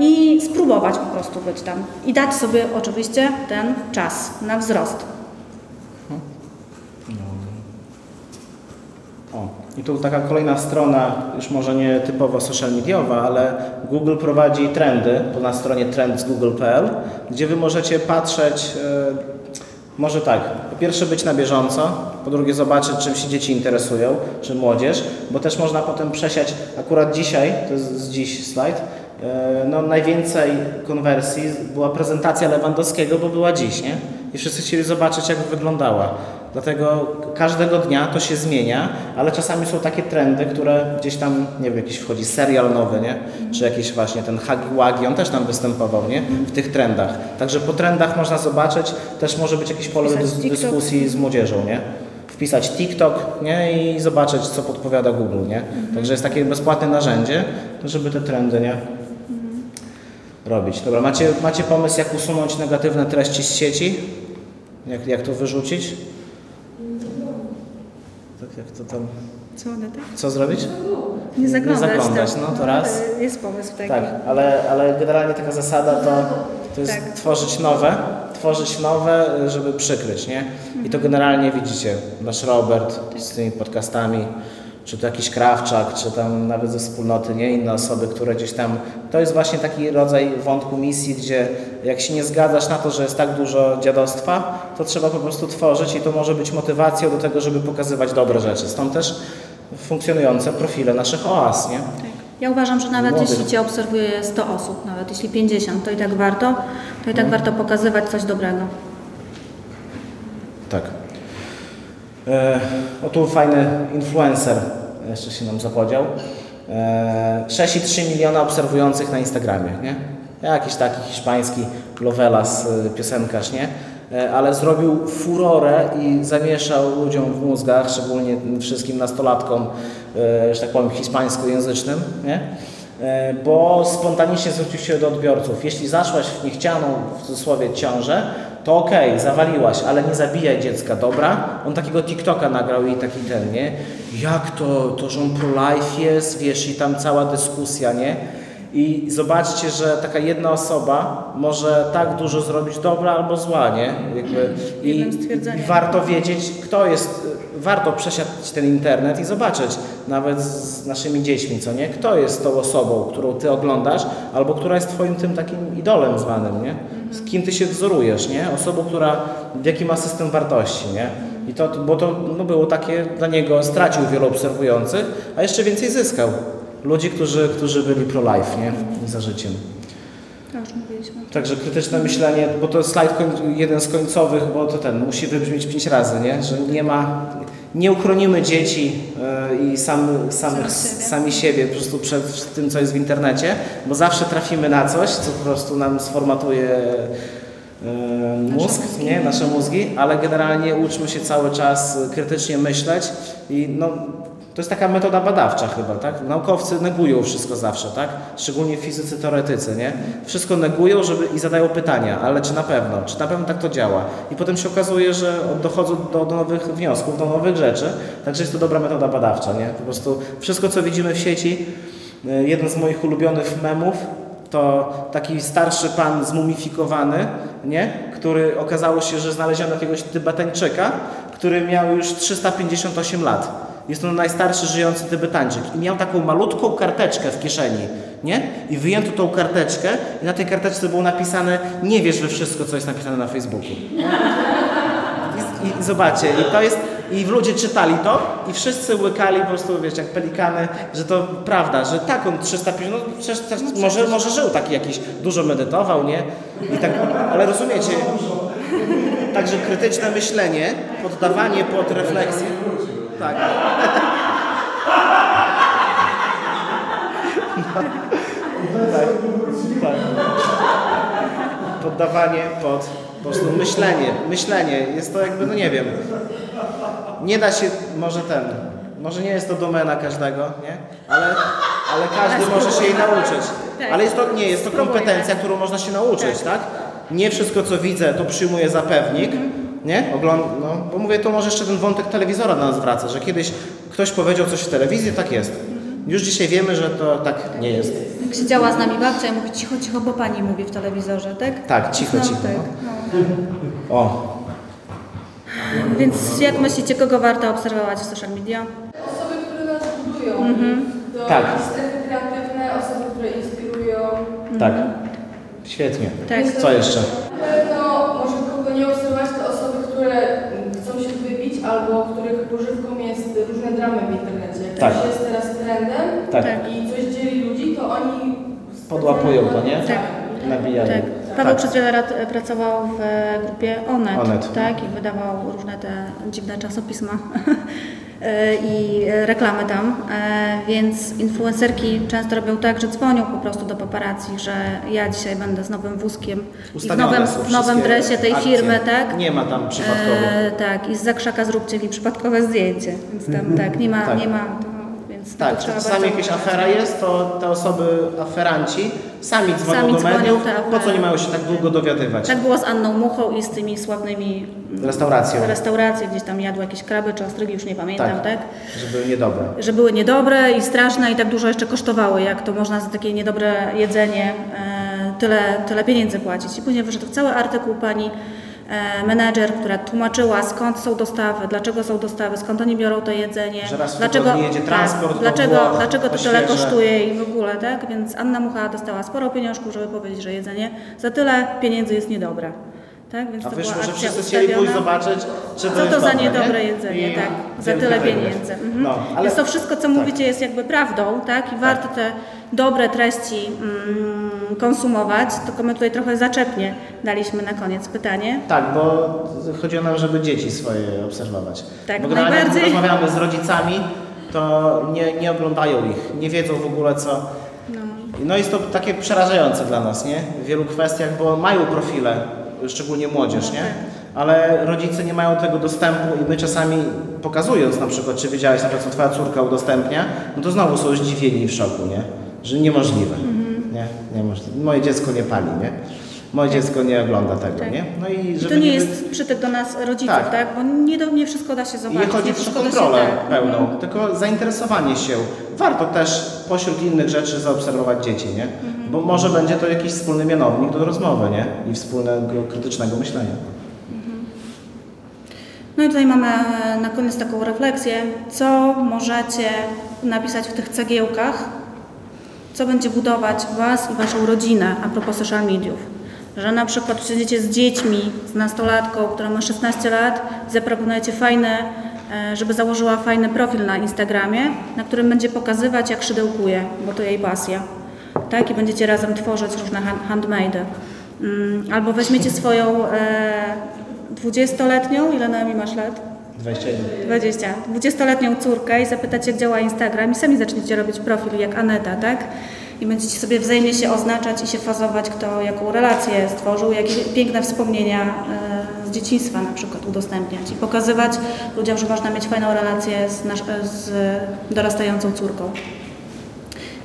i spróbować po prostu być tam. I dać sobie oczywiście ten czas na wzrost. O, i tu taka kolejna strona, już może nie typowo social mediowa, ale Google prowadzi trendy, to na stronie trends.google.pl, gdzie Wy możecie patrzeć, e, Może tak, po pierwsze być na bieżąco, po drugie zobaczyć, czym się dzieci interesują, czy młodzież, bo też można potem przesiać, akurat dzisiaj, to jest z dziś slajd, e, no najwięcej konwersji była prezentacja Lewandowskiego, bo była dziś, nie? I wszyscy chcieli zobaczyć, jak wyglądała. Dlatego każdego dnia to się zmienia, ale czasami są takie trendy, które gdzieś tam, nie wiem, jakiś wchodzi serial nowy, nie? Czy jakiś właśnie ten Hagi Wagi, on też tam występował, nie? W tych trendach. Także po trendach można zobaczyć, też może być jakieś pole do dyskusji z młodzieżą, nie? Wpisać TikTok, nie? I zobaczyć, co podpowiada Google, nie? Także jest takie bezpłatne narzędzie, żeby te trendy, nie? Robić. Dobra, macie, macie pomysł, jak usunąć negatywne treści z sieci? Jak, jak to wyrzucić? Tak, jak to tam... Co one tak? Co zrobić? Nie zaglądać. zaglądać, tam. no to raz. ale Jest pomysł taki. Tak, ale, ale generalnie taka zasada to, to jest Tak. tworzyć nowe, tworzyć nowe, żeby przykryć, nie? I to generalnie widzicie, nasz Robert z tymi podcastami, czy to jakiś Krawczak, czy tam nawet ze wspólnoty, nie? Inne osoby, które gdzieś tam... To jest właśnie taki rodzaj wątku misji, gdzie jak się nie zgadzasz na to, że jest tak dużo dziadostwa, to trzeba po prostu tworzyć i to może być motywacją do tego, żeby pokazywać dobre rzeczy. Stąd też funkcjonujące profile naszych oaz, nie? Tak. Ja uważam, że nawet Młodych. jeśli Cię obserwuje 100 osób, nawet jeśli 50, to i tak warto, to i tak warto pokazywać coś dobrego. Tak. E, o tu fajny influencer jeszcze się nam zapodział. E, 6,3 miliona obserwujących na Instagramie, nie? Jakiś taki hiszpański Lovelas, e, piosenkarz, nie? E, ale zrobił furorę i zamieszał ludziom w mózgach, szczególnie wszystkim nastolatkom, e, że tak powiem, hiszpańskojęzycznym, nie? E, bo spontanicznie zwrócił się do odbiorców. Jeśli zaszłaś w niechcianą, w cudzysłowie, ciążę, to okej, zawaliłaś, ale nie zabijaj dziecka, dobra? On takiego TikToka nagrał i taki ten, nie? Jak to, to że on pro-life jest, wiesz, i tam cała dyskusja, nie? I zobaczcie, że taka jedna osoba może tak dużo zrobić dobra albo zła, nie? Jakby, i. I warto wiedzieć, kto jest, warto przesiać ten internet i zobaczyć, nawet z naszymi dziećmi, co nie? Kto jest tą osobą, którą ty oglądasz, albo która jest twoim tym takim idolem zwanym, nie? Z kim ty się wzorujesz, nie? Osobą, która, jaki ma system wartości, nie? I to, bo to no, było takie dla niego, stracił wielu obserwujących, a jeszcze więcej zyskał. Ludzi, którzy, którzy byli pro-life, nie? I za życiem. Mówiliśmy. Także krytyczne myślenie, bo to slajd jeden z końcowych, bo to ten musi wybrzmieć pięć razy, nie? że nie ma, nie uchronimy dzieci e, i sam, samych, Sami siebie. sami siebie po prostu przed tym, co jest w internecie, bo zawsze trafimy na coś, co po prostu nam sformatuje e, mózg, mózgi. nie? nasze mózgi, ale generalnie uczmy się cały czas krytycznie myśleć i no, to jest taka metoda badawcza chyba, tak? Naukowcy negują wszystko zawsze, tak? Szczególnie fizycy teoretycy, nie? Wszystko negują żeby, i zadają pytania, ale czy na pewno? Czy na pewno tak to działa? I potem się okazuje, że dochodzą do, do nowych wniosków, do nowych rzeczy. Także jest to dobra metoda badawcza, nie? Po prostu wszystko, co widzimy w sieci, y, jeden z moich ulubionych memów, to taki starszy pan zmumifikowany, nie? który okazało się, że znaleziono jakiegoś Tybetańczyka, który miał już 358 lat. Jest to najstarszy żyjący Tybetańczyk i miał taką malutką karteczkę w kieszeni, nie? I wyjęto tą karteczkę i na tej karteczce było napisane nie wierz we wszystko, co jest napisane na Facebooku. I, I zobaczcie, i to jest, i ludzie czytali to i wszyscy łykali po prostu, wiesz, jak pelikany, że to prawda, że tak, on 350, no przecież też może, może żył taki jakiś, dużo medytował, nie? I tak, ale rozumiecie, także krytyczne myślenie, poddawanie pod refleksję, tak. No, tak, tak. Poddawanie pod po prostu myślenie, myślenie, jest to jakby, no nie wiem, nie da się, może ten, może nie jest to domena każdego, nie? Ale, ale każdy może się jej nauczyć. Tak. Ale jest to, nie, jest to kompetencja, którą można się nauczyć, tak? Nie wszystko, co widzę, to przyjmuję za pewnik, nie? Ogląd no, bo mówię, to może jeszcze ten wątek telewizora do nas wraca, że kiedyś ktoś powiedział coś w telewizji, tak jest. Już dzisiaj wiemy, że to tak nie jest. Jak siedziała z nami babcia i mówi cicho, cicho, bo pani mówi w telewizorze, tak? Tak, cicho, no, cicho. Tak, no. O, Więc jak myślicie, kogo warto obserwować w social media? Osoby, które nas budują. Do Tak. strefy kreatywne, osoby, które inspirują. tak. Świetnie. Tak. Co jeszcze? Na pewno może kogo nie obserwować, to osoby, które albo których pożywką jest różne dramy w internecie. Jak Tak. jest teraz trendem Tak, Tak. i coś dzieli ludzi, to oni podłapują to, nie? Tak. Nabijają. Tak. Paweł Tak. przez wiele lat e, pracował w e, grupie Onet, Onet. Tak? i wydawał różne te dziwne czasopisma i e, reklamy tam, e, więc influencerki często robią tak, że dzwonią po prostu do paparazzi, że ja dzisiaj będę z nowym wózkiem i w Ustawione nowym, w nowym dresie tej akcje. firmy, tak? Nie ma tam przypadkowych. E, tak, i z zakrzaka zróbcie mi przypadkowe zdjęcie, więc tam tak, nie ma, Tak. nie ma, więc Tak, czasami jakaś afera jest, to te osoby, aferanci, sami dzwonią Sami do mediów, te po co afery. nie mają się tak długo dowiadywać. Tak było z Anną Muchą i z tymi sławnymi mm, Restauracją. restauracje, gdzieś tam jadły jakieś kraby czy ostrygi, już nie pamiętam, Tak. tak? Że były niedobre. Że były niedobre i straszne i tak dużo jeszcze kosztowały, jak to można za takie niedobre jedzenie e, tyle, tyle pieniędzy płacić. I później wyszedł cały artykuł pani menedżer, która tłumaczyła skąd są dostawy, dlaczego są dostawy, skąd oni biorą to jedzenie, dlaczego, jedzie transport do dlaczego, Włoch, dlaczego to tyle kosztuje i w ogóle, tak? Więc Anna Mucha dostała sporo pieniążków, żeby powiedzieć, że jedzenie za tyle pieniędzy jest niedobre. Tak? Więc A to wyszło, była że wszyscy chcieli pójść zobaczyć, czy to Co to za dobre, niedobre nie? jedzenie, I tak, za tyle pieniędzy. Mhm. No, ale Więc to wszystko, co tak. mówicie, jest jakby prawdą, tak? I warto te dobre treści mm, konsumować. Tylko my tutaj trochę zaczepnie daliśmy na koniec pytanie. Tak, bo chodzi o nam, żeby dzieci swoje obserwować. Tak, bo generalnie jak najbardziej. rozmawiamy z rodzicami, to nie, nie oglądają ich, nie wiedzą w ogóle co. No. jest to takie przerażające dla nas, nie? W wielu kwestiach, bo mają profile, szczególnie młodzież, nie? Ale rodzice nie mają tego dostępu i my czasami pokazując na przykład, czy wiedziałeś na przykład, co twoja córka udostępnia, no to znowu są zdziwieni w szoku, nie? Że niemożliwe. Nie, niemożliwe. Moje dziecko nie pali, nie? Moje dziecko nie ogląda tego, Tak. nie? No i I żeby to nie wy- jest przytyk do nas rodziców, Tak. tak? Bo nie, do, nie wszystko da się I zobaczyć. nie chodzi o kontrolę tak. pełną, Mhm. tylko zainteresowanie się. Warto też pośród innych rzeczy zaobserwować dzieci, nie? Mhm. Bo może będzie to jakiś wspólny mianownik do rozmowy, nie? I wspólnego krytycznego myślenia. No i tutaj mamy e, na koniec taką refleksję, co możecie napisać w tych cegiełkach, co będzie budować Was i Waszą rodzinę a propos social mediów. Że na przykład siedzicie z dziećmi, z nastolatką, która ma 16 lat i zaproponujecie fajny, e, żeby założyła fajny profil na Instagramie, na którym będzie pokazywać jak szydełkuje, bo to jej pasja. Tak? I będziecie razem tworzyć różne hand- handmade'y. Mm, Albo weźmiecie swoją e, 20-letnią, ile Naomi masz lat? 21. 20. 20-letnią córkę i zapytacie, jak działa Instagram i sami zaczniecie robić profil jak Aneta, tak? I będziecie sobie wzajemnie się oznaczać i się fazować, kto jaką relację stworzył, jakie piękne wspomnienia e, z dzieciństwa na przykład udostępniać i pokazywać ludziom, że można mieć fajną relację z, nasz, z dorastającą córką.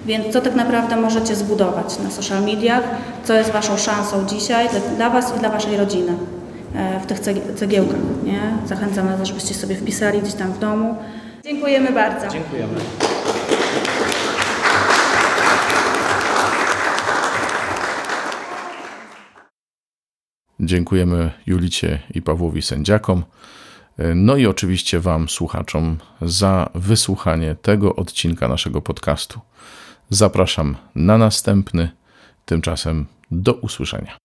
Więc co tak naprawdę możecie zbudować na social mediach, co jest Waszą szansą dzisiaj dla, Was i dla Waszej rodziny w tych cegie- cegiełkach. Nie? Zachęcam Was, żebyście sobie wpisali gdzieś tam w domu. Dziękujemy bardzo. Dziękujemy. Dziękujemy Julicie i Pawłowi sędziakom. No i oczywiście Wam, słuchaczom, za wysłuchanie tego odcinka naszego podcastu. Zapraszam na następny. Tymczasem do usłyszenia.